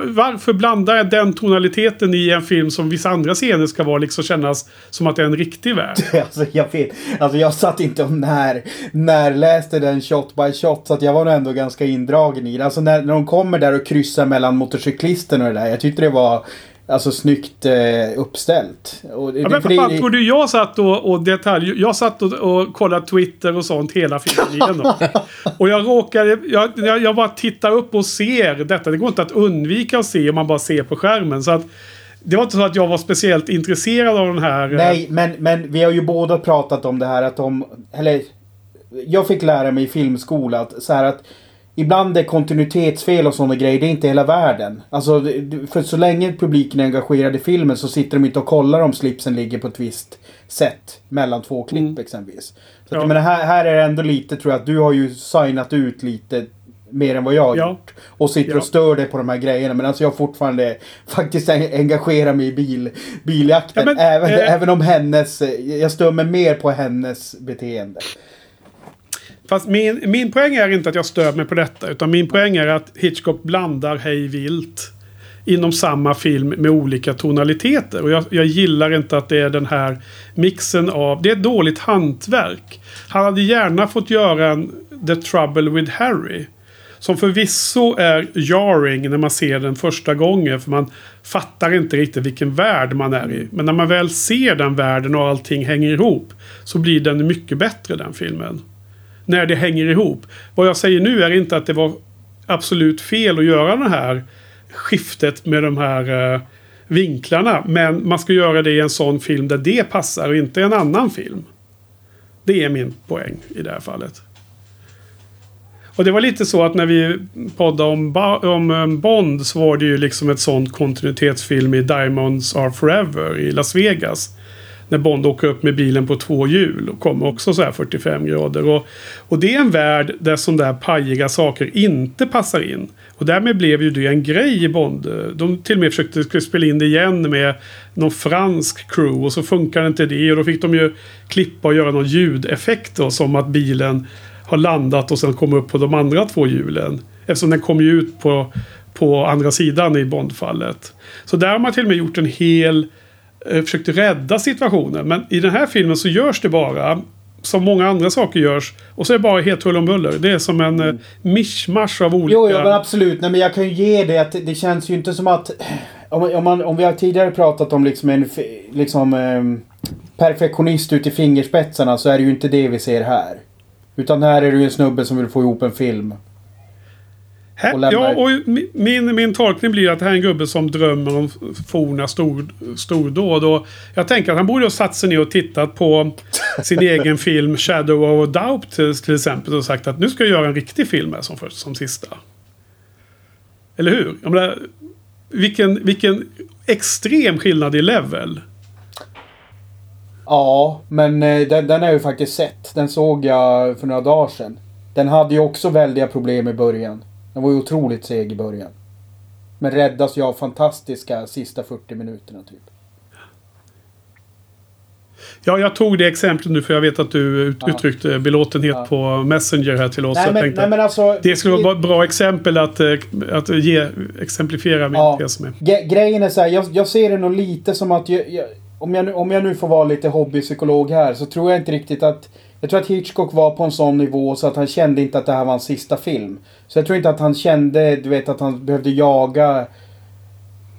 Varför blandar jag den tonaliteten i en film som vissa andra scener ska vara liksom kännas som att det är en riktig värld? [laughs] Alltså jag vet, alltså jag satt inte och när, när läste den shot by shot så att jag var nog ändå ganska indragen i det. Alltså när, när de kommer där och kryssar mellan motorcyklisten och det där. Jag tyckte det var alltså snyggt eh, uppställt. Och Ja, men för fan det- tror du jag satt och, och detalj... Jag satt och, och kollade Twitter och sånt hela filmen igenom. [laughs] och jag råkade... Jag, jag, jag bara tittar upp och ser detta. Det går inte att undvika att se om man bara ser på skärmen. Så att... Det var inte så att jag var speciellt intresserad av den här... eh, Nej, men, men vi har ju båda pratat om det här att de... Eller... Jag fick lära mig i filmskola att så här att... Ibland är kontinuitetsfel och sådana grejer, det är inte hela världen. Alltså, för så länge publiken är engagerad i filmen så sitter de inte och kollar om slipsen ligger på ett visst sätt mellan två klipp Mm. exempelvis. Så att, Ja. jag menar, här, här är det ändå lite, tror jag, att du har ju signat ut lite mer än vad jag har Ja. gjort. Och sitter Ja. och stör dig på de här grejerna. Men alltså jag fortfarande faktiskt en- engagerar mig i bil, biljakten. Ja, men, även, eh, även om hennes... Jag stör mig mer på hennes beteende. Fast min, min poäng är inte att jag stör mig på detta. Utan min poäng är att Hitchcock blandar hej vilt. Inom samma film med olika tonaliteter. Och jag, jag gillar inte att det är den här mixen av... Det är ett dåligt hantverk. Han hade gärna fått göra en The Trouble with Harry. Som förvisso är jarring när man ser den första gången. För man fattar inte riktigt vilken värld man är i. Men när man väl ser den världen och allting hänger ihop. Så blir den mycket bättre den filmen när det hänger ihop. Vad jag säger nu är inte att det var absolut fel att göra det här skiftet med de här eh, vinklarna. Men man ska göra det i en sån film där det passar och inte en annan film. Det är min poäng i det här fallet. Och det var lite så att när vi poddade om, om eh, Bond så var det ju liksom ett sånt kontinuitetsfilm i Diamonds Are Forever i Las Vegas. När Bond åker upp med bilen på två hjul och kommer också så här 45 grader. Och, och det är en värld där sådana där pajiga saker inte passar in. Och därmed blev ju det en grej i Bond. De till och med försökte spela in det igen med någon fransk crew och så funkar inte det. Och då fick de ju klippa och göra någon ljudeffekt då, som att bilen har landat och sen kommer upp på de andra två hjulen. Eftersom den kom ju ut på, på andra sidan i Bondfallet. Så där har man till och med gjort en hel... Eh, försökte rädda situationen. Men i den här filmen så görs det bara som många andra saker görs. Och så är det bara helt hull om buller. Det är som en mm. mischmasch av olika... Jo, jo, men absolut. Nej, men jag kan ju ge det att det känns ju inte som att... Om, om, man, om vi har tidigare pratat om liksom en liksom, eh, perfektionist ut i fingerspetsarna så är det ju inte det vi ser här. Utan här är det ju en snubbe som vill få ihop en film. Här, Och ja, och mi- min, min tolkning blir att det här är en gubbe som drömmer om forna stor, stordåd. Och jag tänker att han borde ha satt sig ner och tittat på [laughs] sin egen film Shadow of Doubt till, till exempel. Och sagt att nu ska jag göra en riktig film här som, först, som sista. Eller hur? Jag menar, vilken, vilken extrem skillnad i level. Ja, men eh, den, den har jag ju faktiskt sett. Den såg jag för några dagar sedan. Den hade ju också väldiga problem i början. Den var ju otroligt seg i början. Men räddas ju av fantastiska sista 40 minuterna typ. Ja, jag tog det exemplet nu för jag vet att du ut, Ja. uttryckte belåtenhet Ja. på Messenger här till oss. Nej men, nej, men alltså... det skulle vara ett bra exempel att, eh, att ge, exemplifiera min Ja. med. Ge- grejen är så här, jag, jag ser det nog lite som att... Jag, jag, om, jag, nu- om jag nu får vara lite hobbypsykolog här så tror jag inte riktigt att... Jag tror att Hitchcock var på en sån nivå så att han kände inte att det här var hans sista film. Så jag tror inte att han kände, du vet, att han behövde jaga...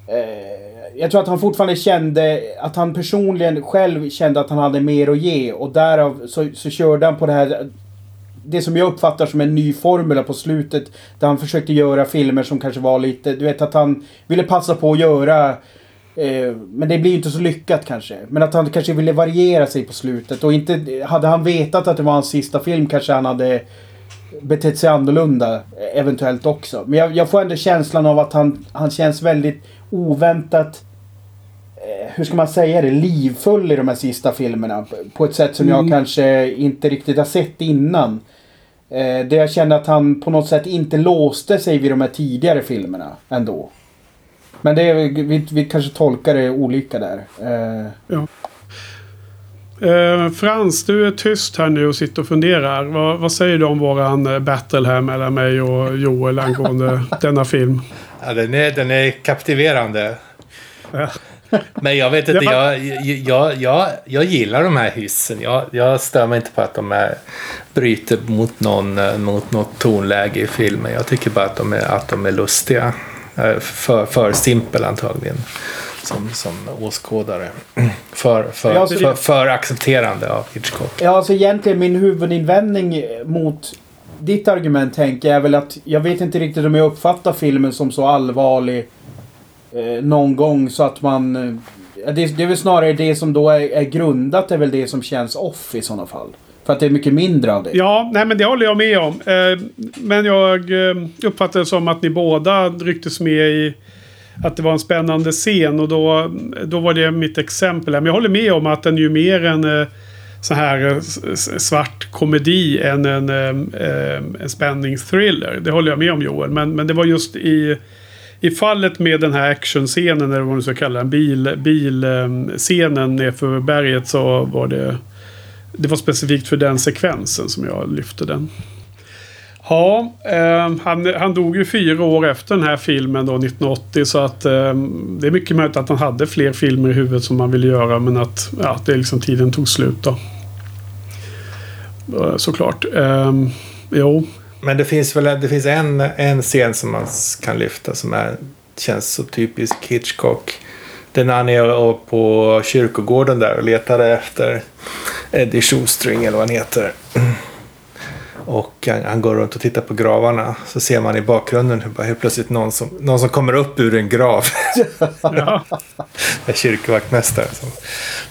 Eh, jag tror att han fortfarande kände att han personligen själv kände att han hade mer att ge och därav så, så körde han på det här det som jag uppfattar som en ny formula på slutet. Där han försökte göra filmer som kanske var lite, du vet att han ville passa på att göra eh, men det blir ju inte så lyckat kanske. Men att han kanske ville variera sig på slutet. Och inte, hade han vetat att det var hans sista film kanske han hade betett sig annorlunda. eh, Eventuellt också. Men jag, jag får ändå känslan av att han, han känns väldigt oväntat eh, hur ska man säga det, livfull i de här sista filmerna. På ett sätt som jag Mm. kanske inte riktigt har sett innan. Eh, där jag kände att han på något sätt inte låste sig vid de här tidigare filmerna ändå. Men det är, vi, vi kanske tolkar det olika där. Eh, Eh, Frans, du är tyst här nu och sitter och funderar. Vad, vad säger du om våran eh, battle här mellan mig och Joel angående [laughs] denna film? Ja, den, är, den är kaptiverande. Ja. Men jag vet inte, Ja. jag, jag, jag, jag gillar de här hyssen. Jag, jag stör mig inte på att de är, bryter mot, någon, eh, mot något tonläge i filmen. Jag tycker bara att de är, att de är lustiga. Eh, För, för simpel antagligen. Som, som åskådare. För, för, Ja, för, för accepterande av Hitchcock. Ja, alltså egentligen min huvudinvändning mot ditt argument Henke är väl att jag vet inte riktigt om jag uppfattar filmen som så allvarlig eh, någon gång så att man... Eh, det, det är väl snarare det som då är, är grundat är väl det som känns off i sådana fall. För att det är mycket mindre av det. Ja, nej men det håller jag med om. Eh, men jag uppfattade uppfattar det som att ni båda rycktes med i att det var en spännande scen och då, då var det mitt exempel. här. Men jag håller med om att den är ju mer en eh, så här svart komedi än en, en, en spänningsthriller. Det håller jag med om Joel. Men, men det var just i, i fallet med den här actionscenen, eller vad man nu ska kalla den, bil, bilscenen nerför berget så var det det var specifikt för den sekvensen som jag lyfte den. Ja, eh, han, han dog ju fyra år efter den här filmen då, 1980. Så att eh, det är mycket möjligt att han hade fler filmer i huvudet som han ville göra. Men att ja, det liksom tiden tog slut då. Eh, Såklart. Eh, jo, Men det finns väl det finns en, en scen som man kan lyfta som är, känns så typisk Hitchcock. Det är när han är på kyrkogården där och letar efter Eddie Shoestring eller vad han heter. Och han, han går runt och tittar på gravarna. Så ser man i bakgrunden hur bara helt plötsligt någon som, någon som kommer upp ur en grav. ja. [laughs] en kyrkvaktmästare som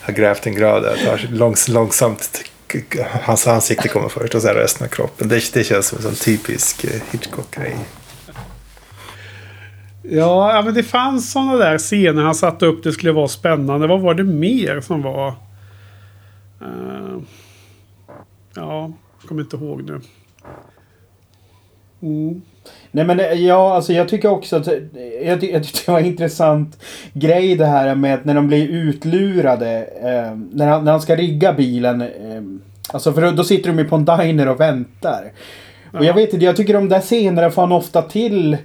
har grävt en grav där. Långs, långsamt hans ansikte kommer först och sen resten av kroppen. Det, det känns som en sån typisk eh, Hitchcock-grej. Ja, ja, men det fanns sådana där scener han satte upp. Det skulle vara spännande. Vad var det mer som var... Eh, ja, jag kommer inte ihåg nu. Mm. Nej men eh, ja, alltså jag tycker också att... Jag, ty- jag tyckte det var en intressant grej det här med när de blir utlurade. Eh, när, han, när han ska rigga bilen. Eh, alltså för då, sitter de ju på en diner och väntar. Och jag vet inte, jag tycker de där scenerna får han ofta till.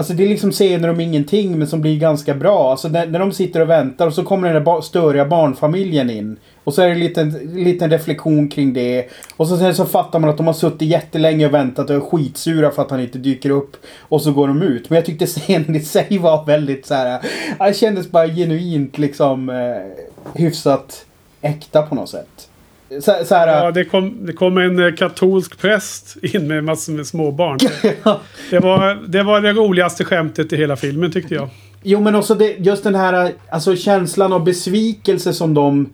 Alltså det är liksom scener om ingenting men som blir ganska bra. Alltså när, när de sitter och väntar och så kommer den där ba- störiga barnfamiljen in. Och så är det en liten, liten reflektion kring det. Och så, sen så fattar man att de har suttit jättelänge och väntat och är skitsura för att han inte dyker upp. Och så går de ut. Men jag tyckte scenen i sig var väldigt så här. Äh, det kändes bara genuint liksom eh, hyfsat äkta på något sätt. Så, så här, Ja, det kom, det kom en eh, katolsk präst in med massor med småbarn. [laughs] Det var, det var det roligaste skämtet i hela filmen tyckte jag. Jo men också det, just den här alltså känslan av besvikelse som de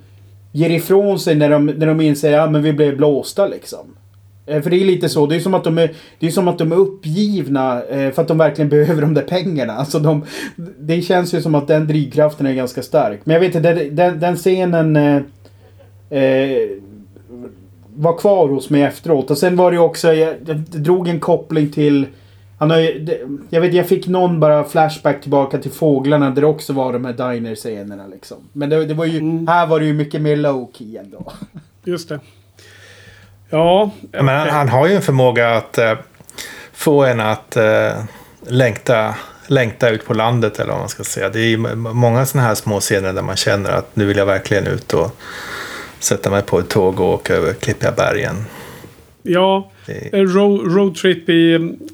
ger ifrån sig när de, när de inser att ja, men vi blev blåsta liksom. Eh, För det är lite så. Det är som att de är, det är, som att de är uppgivna eh, för att de verkligen [laughs] behöver de där pengarna. Alltså de, det känns ju som att den drivkraften är ganska stark. Men jag vet inte, den, den, scenen eh, var kvar hos mig efteråt. Och sen var det ju också, jag, jag drog en koppling till han har ju, det, jag vet, jag fick någon bara flashback tillbaka till Fåglarna där det också var de här diner-scenerna liksom. Men det, det var ju, Mm. här var det ju mycket mer low-key ändå. Just det. Ja, Men han, han har ju en förmåga att eh, få en att eh, längta, längta ut på landet eller vad man ska säga. Det är ju många sådana här små scener där man känner att nu vill jag verkligen ut och sätta mig på ett tåg och åka över klippiga bergen. ja roadtrip i,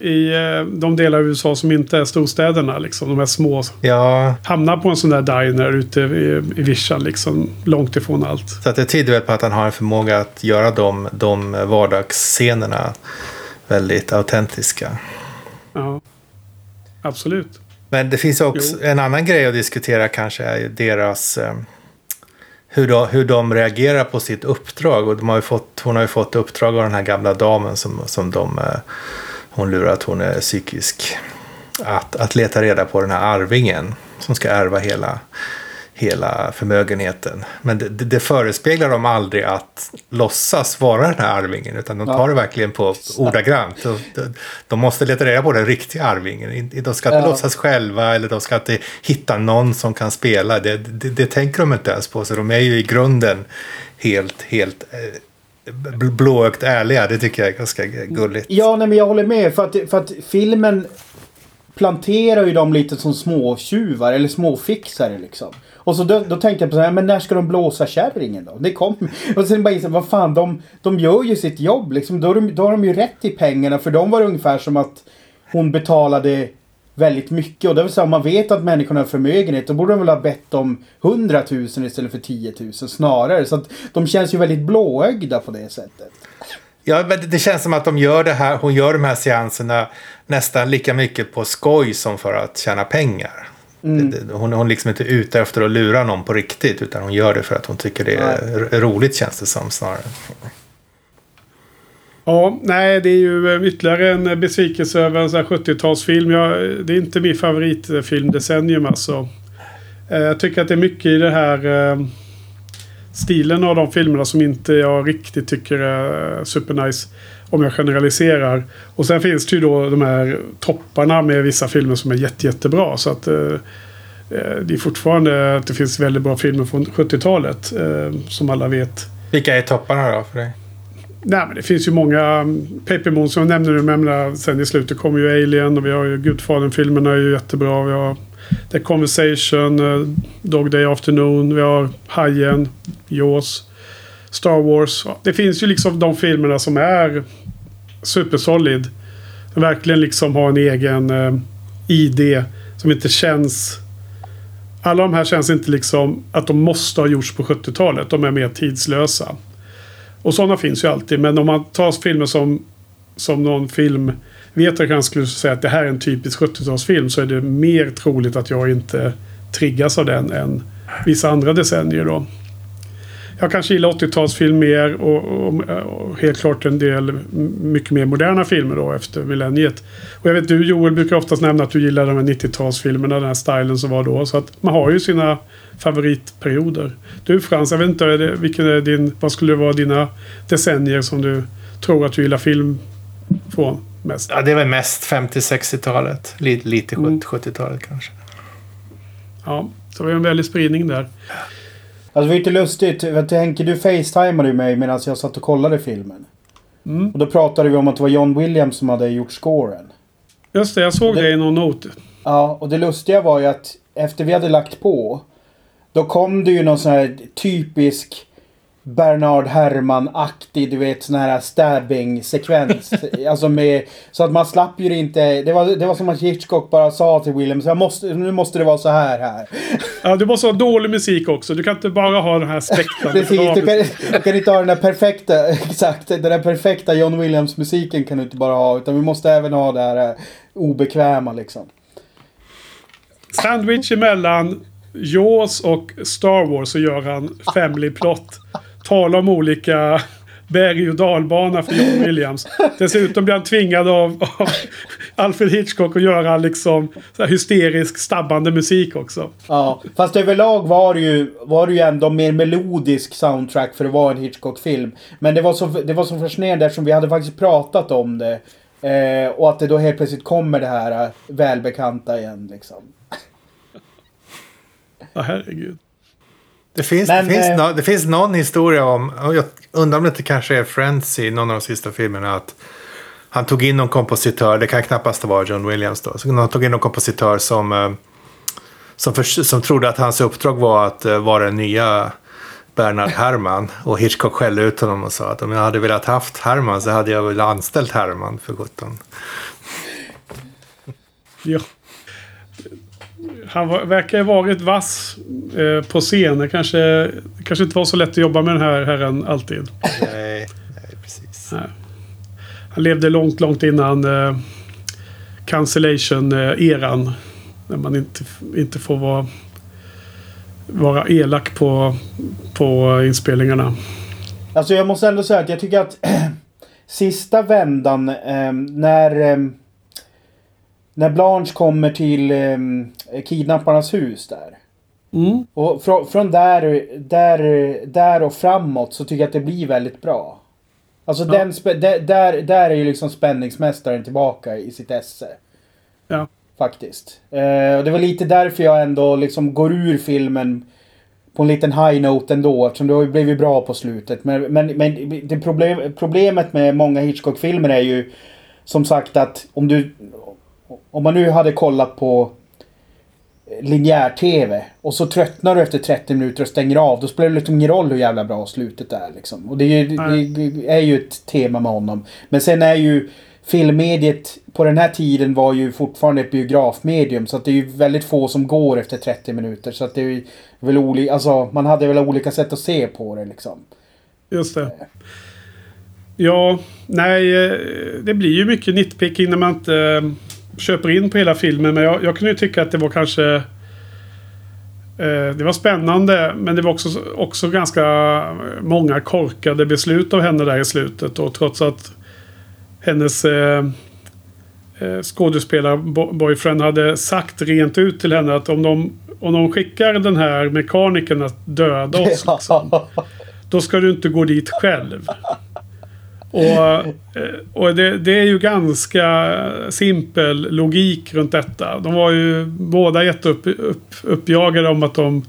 i eh, de delar av USA som inte är storstäderna. Liksom, de här små. ja, Hamnar på en sån där diner ute i, i vischan. Liksom, långt ifrån allt. så att det tyder väl på att han har en förmåga att göra de, de vardagsscenerna väldigt autentiska. Ja. Absolut. Men det finns också Jo. en annan grej att diskutera kanske är deras eh, hur, de, hur de reagerar på sitt uppdrag. Och de har ju fått, hon har ju fått uppdrag av den här gamla damen som, som de, eh, hon lurar att hon är psykisk. Att, att leta reda på den här arvingen som ska ärva hela, hela förmögenheten. Men det, det, det förespeglar dem aldrig att låtsas vara den här arvingen. Utan de tar Ja. det verkligen på ordagrant. De, de, de måste leta reda på den riktiga arvingen. De ska inte Ja. låtsas själva eller de ska inte hitta någon som kan spela. Det, det, det tänker de inte ens på. Så de är ju i grunden helt, helt eh, bl- blåögt ärliga. Det tycker jag är ganska gulligt. Ja, nej men jag håller med. För att, för att filmen planterar ju dem lite som småtjuvar eller småfixare liksom. Och så då, då tänkte jag på så här, men när ska de blåsa kärringen då? Det kom, och sen bara inser jag, vad fan, de, de gör ju sitt jobb liksom. Då har, de, då har de ju rätt till pengarna. För de var det ungefär som att hon betalade väldigt mycket. Och det vill säga om man vet att människorna har förmögenhet då borde de väl ha bett om 100 000 istället för 10 000 snarare. Så att de känns ju väldigt blåögda på det sättet. Ja, men det känns som att de gör det här, hon gör de här seanserna nästan lika mycket på skoj som för att tjäna pengar. Det- Hon, hon liksom inte ute efter att lura någon på riktigt utan hon gör det för att hon tycker det är r- roligt känns det som snarare. Ja, nej, det är ju eh, ytterligare en eh, besvikelse över en sån här 70-talsfilm. Jag, det är inte min favoritfilmdecennium alltså. Eh, Jag tycker att det är mycket i det här eh, stilen av de filmerna som inte jag riktigt tycker är supernice. Om jag generaliserar. Och sen finns det ju då de här topparna med vissa filmer som är jätte, jättebra. Så att eh, eh, det är fortfarande att det finns väldigt bra filmer från 70-talet. Eh, som alla vet. Vilka är topparna då för dig? Nej men det finns ju många Paper Moon som jag nämnde nu. Men sen i slutet kommer ju Alien och vi har ju Gudfadern-filmerna är ju jättebra. Vi har The Conversation, uh, Dog Day Afternoon, vi har Hajen, Jaws, Star Wars. Det finns ju liksom de filmerna som är supersolid. Verkligen liksom ha en egen eh, ID som inte känns... Alla de här känns inte liksom att de måste ha gjorts på 70-talet. De är mer tidslösa. Och sådana finns ju alltid. Men om man tar filmer som, som någon film vet jag kanske skulle säga att det här är en typisk 70-talsfilm så är det mer troligt att jag inte triggas av den än vissa andra decennier då. Jag kanske gillar 80-talsfilm mer och, och, och helt klart en del mycket mer moderna filmer då efter millenniet. Och jag vet du Joel brukar oftast nämna att du gillar de här 90-talsfilmerna, den här stilen som var då. Så att man har ju sina favoritperioder. Du Frans, jag vet inte, är det, vilken är din, vad skulle vara dina decennier som du tror att du gillar film från mest? Ja, det är väl mest 50-60-talet. Lite, lite Mm. 70-talet kanske. Ja, så vi har en väldig spridning där. Alltså det var ju inte lustigt. Henke, du facetimade ju mig medan jag satt och kollade filmen. Mm. Och då pratade vi om att det var John Williams som hade gjort scoren. Just det, jag såg Det- det i någon not. Ja, och det lustiga var ju att efter vi hade lagt på. Då kom det ju någon sån här typisk Bernard Herrmann-aktig, du vet sån här stabbing-sekvens. [laughs] alltså med, så att man slapp ju inte. Det var, det var som att Hitchcock bara sa till Williams, jag måste, nu måste det vara så här här. Ja, du måste ha dålig musik också. Du kan inte bara ha den här spektra. Precis, du kan, du kan inte ha den där perfekta, [laughs] exakt, den där perfekta John Williams-musiken kan du inte bara ha. Utan vi måste även ha det här eh, obekväma liksom. Sandwich emellan Jaws och Star Wars så gör han Family Plot. Talar om olika berg och dalbana för John Williams. Dessutom blir han tvingad av, av Alfred Hitchcock att göra liksom hysterisk stabbande musik också. Ja, fast överlag var det ju, var det ju ändå mer melodisk soundtrack för att vara en Hitchcock-film. Men det var så, det var så fascinerande eftersom vi hade faktiskt pratat om det. Eh, och att det då helt plötsligt kommer det här eh, välbekanta igen liksom. Ja, herregud. Det finns, Men, det, finns eh, no, det finns någon historia om, jag undrar om det kanske är Friends i någon av de sista filmerna, att han tog in någon kompositör, det kan knappast vara John Williams då, så han tog in någon kompositör som, eh, som, för, som trodde att hans uppdrag var att eh, vara den nya Bernard [laughs] Herrmann. Och Hitchcock skällde ut honom och sa att om jag hade velat haft Herrmann så hade jag väl anställt Herrmann för sjutton. Ja. Han var, verkar ha varit vass eh, på scenen. Kanske, det kanske inte var så lätt att jobba med den här herren alltid. Nej, nej precis. Han levde långt, långt innan eh, cancellation-eran. När man inte, inte får vara, vara elak på, på inspelningarna. Alltså jag måste ändå säga att jag tycker att [clears throat] sista vändan eh, när eh, när Blanche kommer till eh, kidnapparnas hus där. Mm. Och från, från där, där, där och framåt så tycker jag att det blir väldigt bra. Alltså Ja. den där, där, är ju liksom spänningsmästaren tillbaka i sitt esse. Ja. Faktiskt. Eh, och det var lite därför jag ändå liksom går ur filmen på en liten high note ändå. Eftersom det har ju blivit bra på slutet. Men, men, men det problem, problemet med många Hitchcock-filmer är ju som sagt att om du... Om man nu hade kollat på linjär-tv och så tröttnar du efter 30 minuter och stänger av. Då spelar det liksom ingen roll hur jävla bra slutet är liksom. Och det är ju, det är ju ett tema med honom. Men sen är ju filmmediet på den här tiden var ju fortfarande ett biografmedium. Så att det är ju väldigt få som går efter 30 minuter. Så att det är väl olika, alltså man hade väl olika sätt att se på det liksom. Just det. Ja, nej, eh, det blir ju mycket nitpicking när man inte eh, köper in på hela filmen. Men jag, jag kunde ju tycka att det var kanske... eh, Det var spännande, men det var också, också ganska många korkade beslut av henne där i slutet. Och trots att hennes eh, eh, skådespelarboyfriend hade sagt rent ut till henne att om de, om de skickar den här mekanikern att döda oss. [laughs] Liksom, då ska du inte gå dit själv. Och, eh, och det, det är ju ganska simpel logik runt detta. De var ju båda jätteuppjagade upp, om att de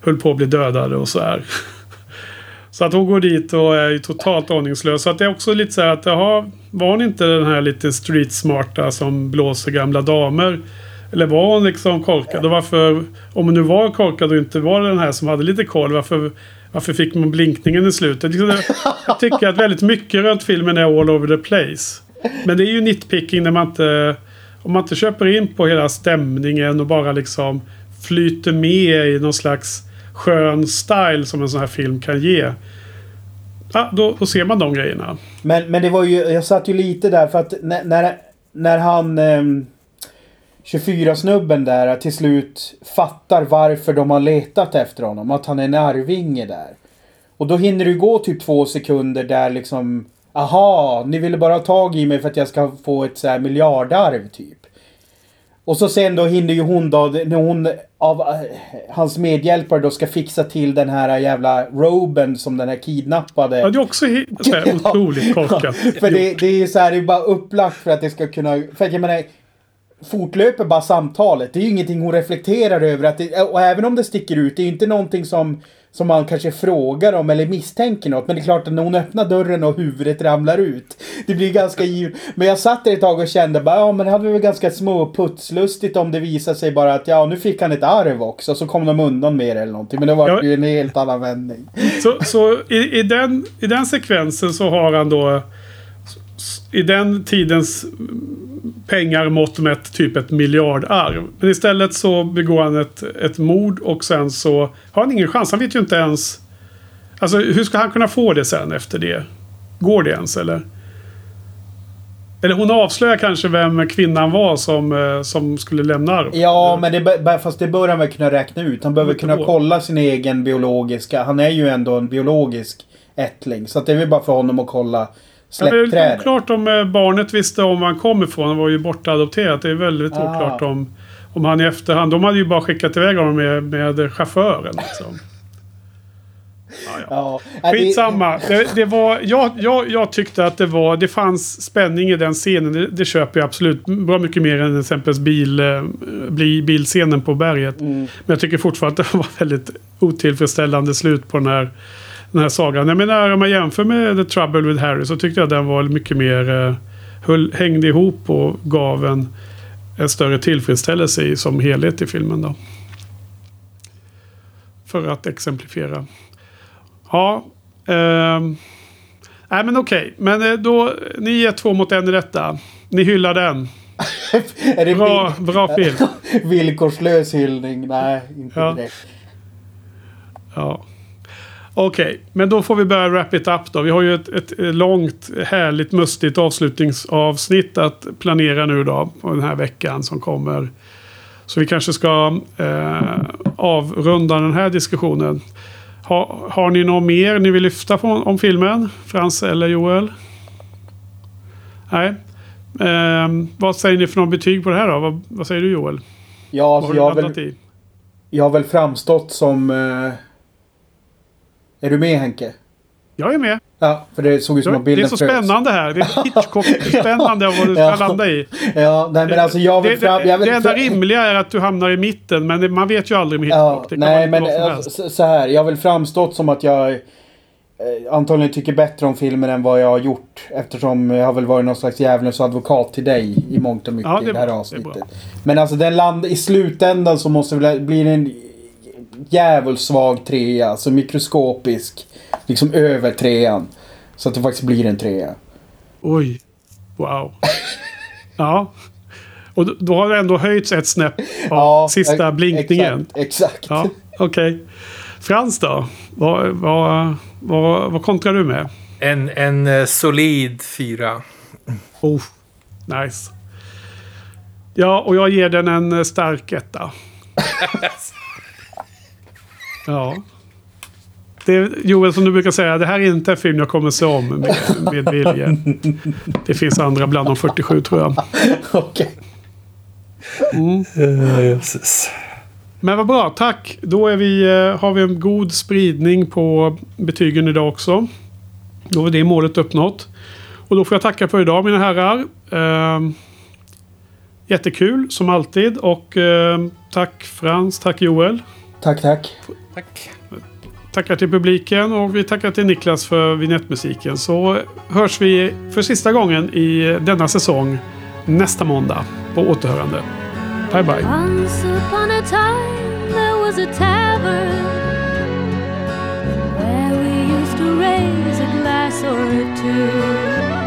höll på att bli dödade och så här. [laughs] Så att hon går dit och är ju totalt aningslös. Så att det är också lite så här att jaha, var hon inte den här lite street smarta som blåser gamla damer? Eller var hon liksom korkad? Och varför, om hon nu var korkad och inte var den här som hade lite koll, varför, varför fick man blinkningen i slutet? Jag tycker att väldigt mycket runt filmen är all over the place. Men det är ju nitpicking när man inte... Om man inte köper in på hela stämningen och bara liksom flyter med i någon slags skön style som en sån här film kan ge. Ja, då, då ser man de grejerna. Men, men det var ju, jag satt ju lite där för att när, när, när han... Eh 24-snubben där till slut fattar varför de har letat efter honom. Att han är en arvinge där. Och då hinner det gå typ två sekunder där liksom... Aha, ni ville bara ha tag i mig för att jag ska få ett så här miljardarv typ. Och så sen då hinner ju hon då, när hon av eh, hans medhjälpare då ska fixa till den här jävla roben som den här kidnappade... Ja, det är också så här, [laughs] otroligt korkat. För det, det är ju så här, det är bara upplagt för att det ska kunna... För att jag menar... fortlöper bara samtalet. Det är ju ingenting hon reflekterar över. Att det, och även om det sticker ut, det är ju inte någonting som, som man kanske frågar om eller misstänker något. Men det är klart att när hon öppnar dörren och huvudet ramlar ut. Det blir ganska givet. Men jag satt där ett tag och kände bara, ja men det hade väl ganska små putslustigt om det visar sig bara att ja, nu fick han ett arv också. Så kom de undan med det eller någonting. Men det var Ja. ju en helt annan vändning. Så, så i, i, den, i den sekvensen så har han då i den tidens pengar mått mätt typ ett miljardarv. Men istället så begår han ett, ett mord och sen så har han ingen chans. Han vet ju inte ens... Alltså hur ska han kunna få det sen efter det? Går det ens eller? Eller hon avslöjar kanske vem kvinnan var som, eh, som skulle lämna arv. Ja, men det, fast det bör han väl kunna räkna ut. Han behöver kunna bra. kolla sin egen biologiska. Han är ju ändå en biologisk ättling. Så det är väl bara för honom att kolla Ja, det är lite oklart om eh, barnet visste om var han kom ifrån. Han var ju bortadopterat. Det är väldigt Ah. oklart om, om han i efterhand... De hade ju bara skickat iväg honom med, med chauffören. Liksom. Ja, ja. Ja. Skitsamma. Det, det var, jag, jag, jag tyckte att det var... Det fanns spänning i den scenen. Det, det köper jag absolut. Bra mycket mer än exempelvis bil, eh, bilscenen på berget. Mm. Men jag tycker fortfarande att det var väldigt otillfredsställande slut på den här, den här sagan. Jag menar om man jämför med The Trouble with Harry så tyckte jag den var mycket mer... Eh, höll, hängde ihop och gav en, en större tillfredsställelse i, som helhet i filmen då. För att exemplifiera. Ja. ehm, nej men okej. Men eh, då, ni är två mot en i detta. Ni hyllar den. [laughs] är det Bra, bra film. vill- [laughs] villkorslös hyllning? Nej, inte Ja. direkt. Ja. Okej, men då får vi börja wrap it up då. Vi har ju ett, ett långt, härligt, mustigt avslutningsavsnitt att planera nu då. På den här veckan som kommer. Så vi kanske ska eh, avrunda den här diskussionen. Ha, har ni något mer ni vill lyfta på, om filmen? Frans eller Joel? Nej. Ehm, vad säger ni för något betyg på det här då? Vad, vad säger du Joel? Ja, alltså, jag, har väl, jag har väl framstått som... eh, är du med Henke? Jag är med. Ja, för det såg ut som att Det är bilden så spännande här. Det är [laughs] Hitchcock-spännande vad du ska Ja. landa i. Ja, nej men alltså jag vill det, fram... det, Jag vill det enda rimliga är att du hamnar i mitten, men det, man vet ju aldrig med Ja, Hitchcock. det kan nej men alltså, så- här. Jag har väl framstått som att jag eh, antagligen tycker bättre om filmen än vad jag har gjort. Eftersom jag har väl varit någon slags djävulens advokat till dig i mångt och mycket Ja, det i det här bra, det avsnittet. bra. Men alltså den land i slutändan så måste väl bli det en jävligt svag trea. Alltså mikroskopisk. Liksom över trean. Så att det faktiskt blir en trea. Oj. Wow. [laughs] ja. Och då, har det ändå höjts ett snäpp av sista ex- blinkningen. Exakt. exakt. Ja, okej. Frans då? Vad, vad, vad, vad kontrar du med? En, en eh, solid fyra. Oh, nice. Ja, och jag ger den en eh, stark etta. [laughs] ja. Det Joel, som du brukar säga, det här är inte en film jag kommer se om med, med vilje. Det finns andra bland de 47 tror jag. [laughs] Okej. Jösses. Men vad bra, tack. Då är vi, eh, har vi en god spridning på betygen idag också. Då är det målet uppnått. Och då får jag tacka för idag mina herrar. Ehm, jättekul som alltid. Och ehm, tack Frans, tack Joel. Tack, tack. Tack. Tackar till publiken och vi tackar till Niklas för vignettmusiken. Så hörs vi för sista gången i denna säsong nästa måndag. På återhörande. Bye bye. Once upon a time there was a tavern where we used to raise a glass or two.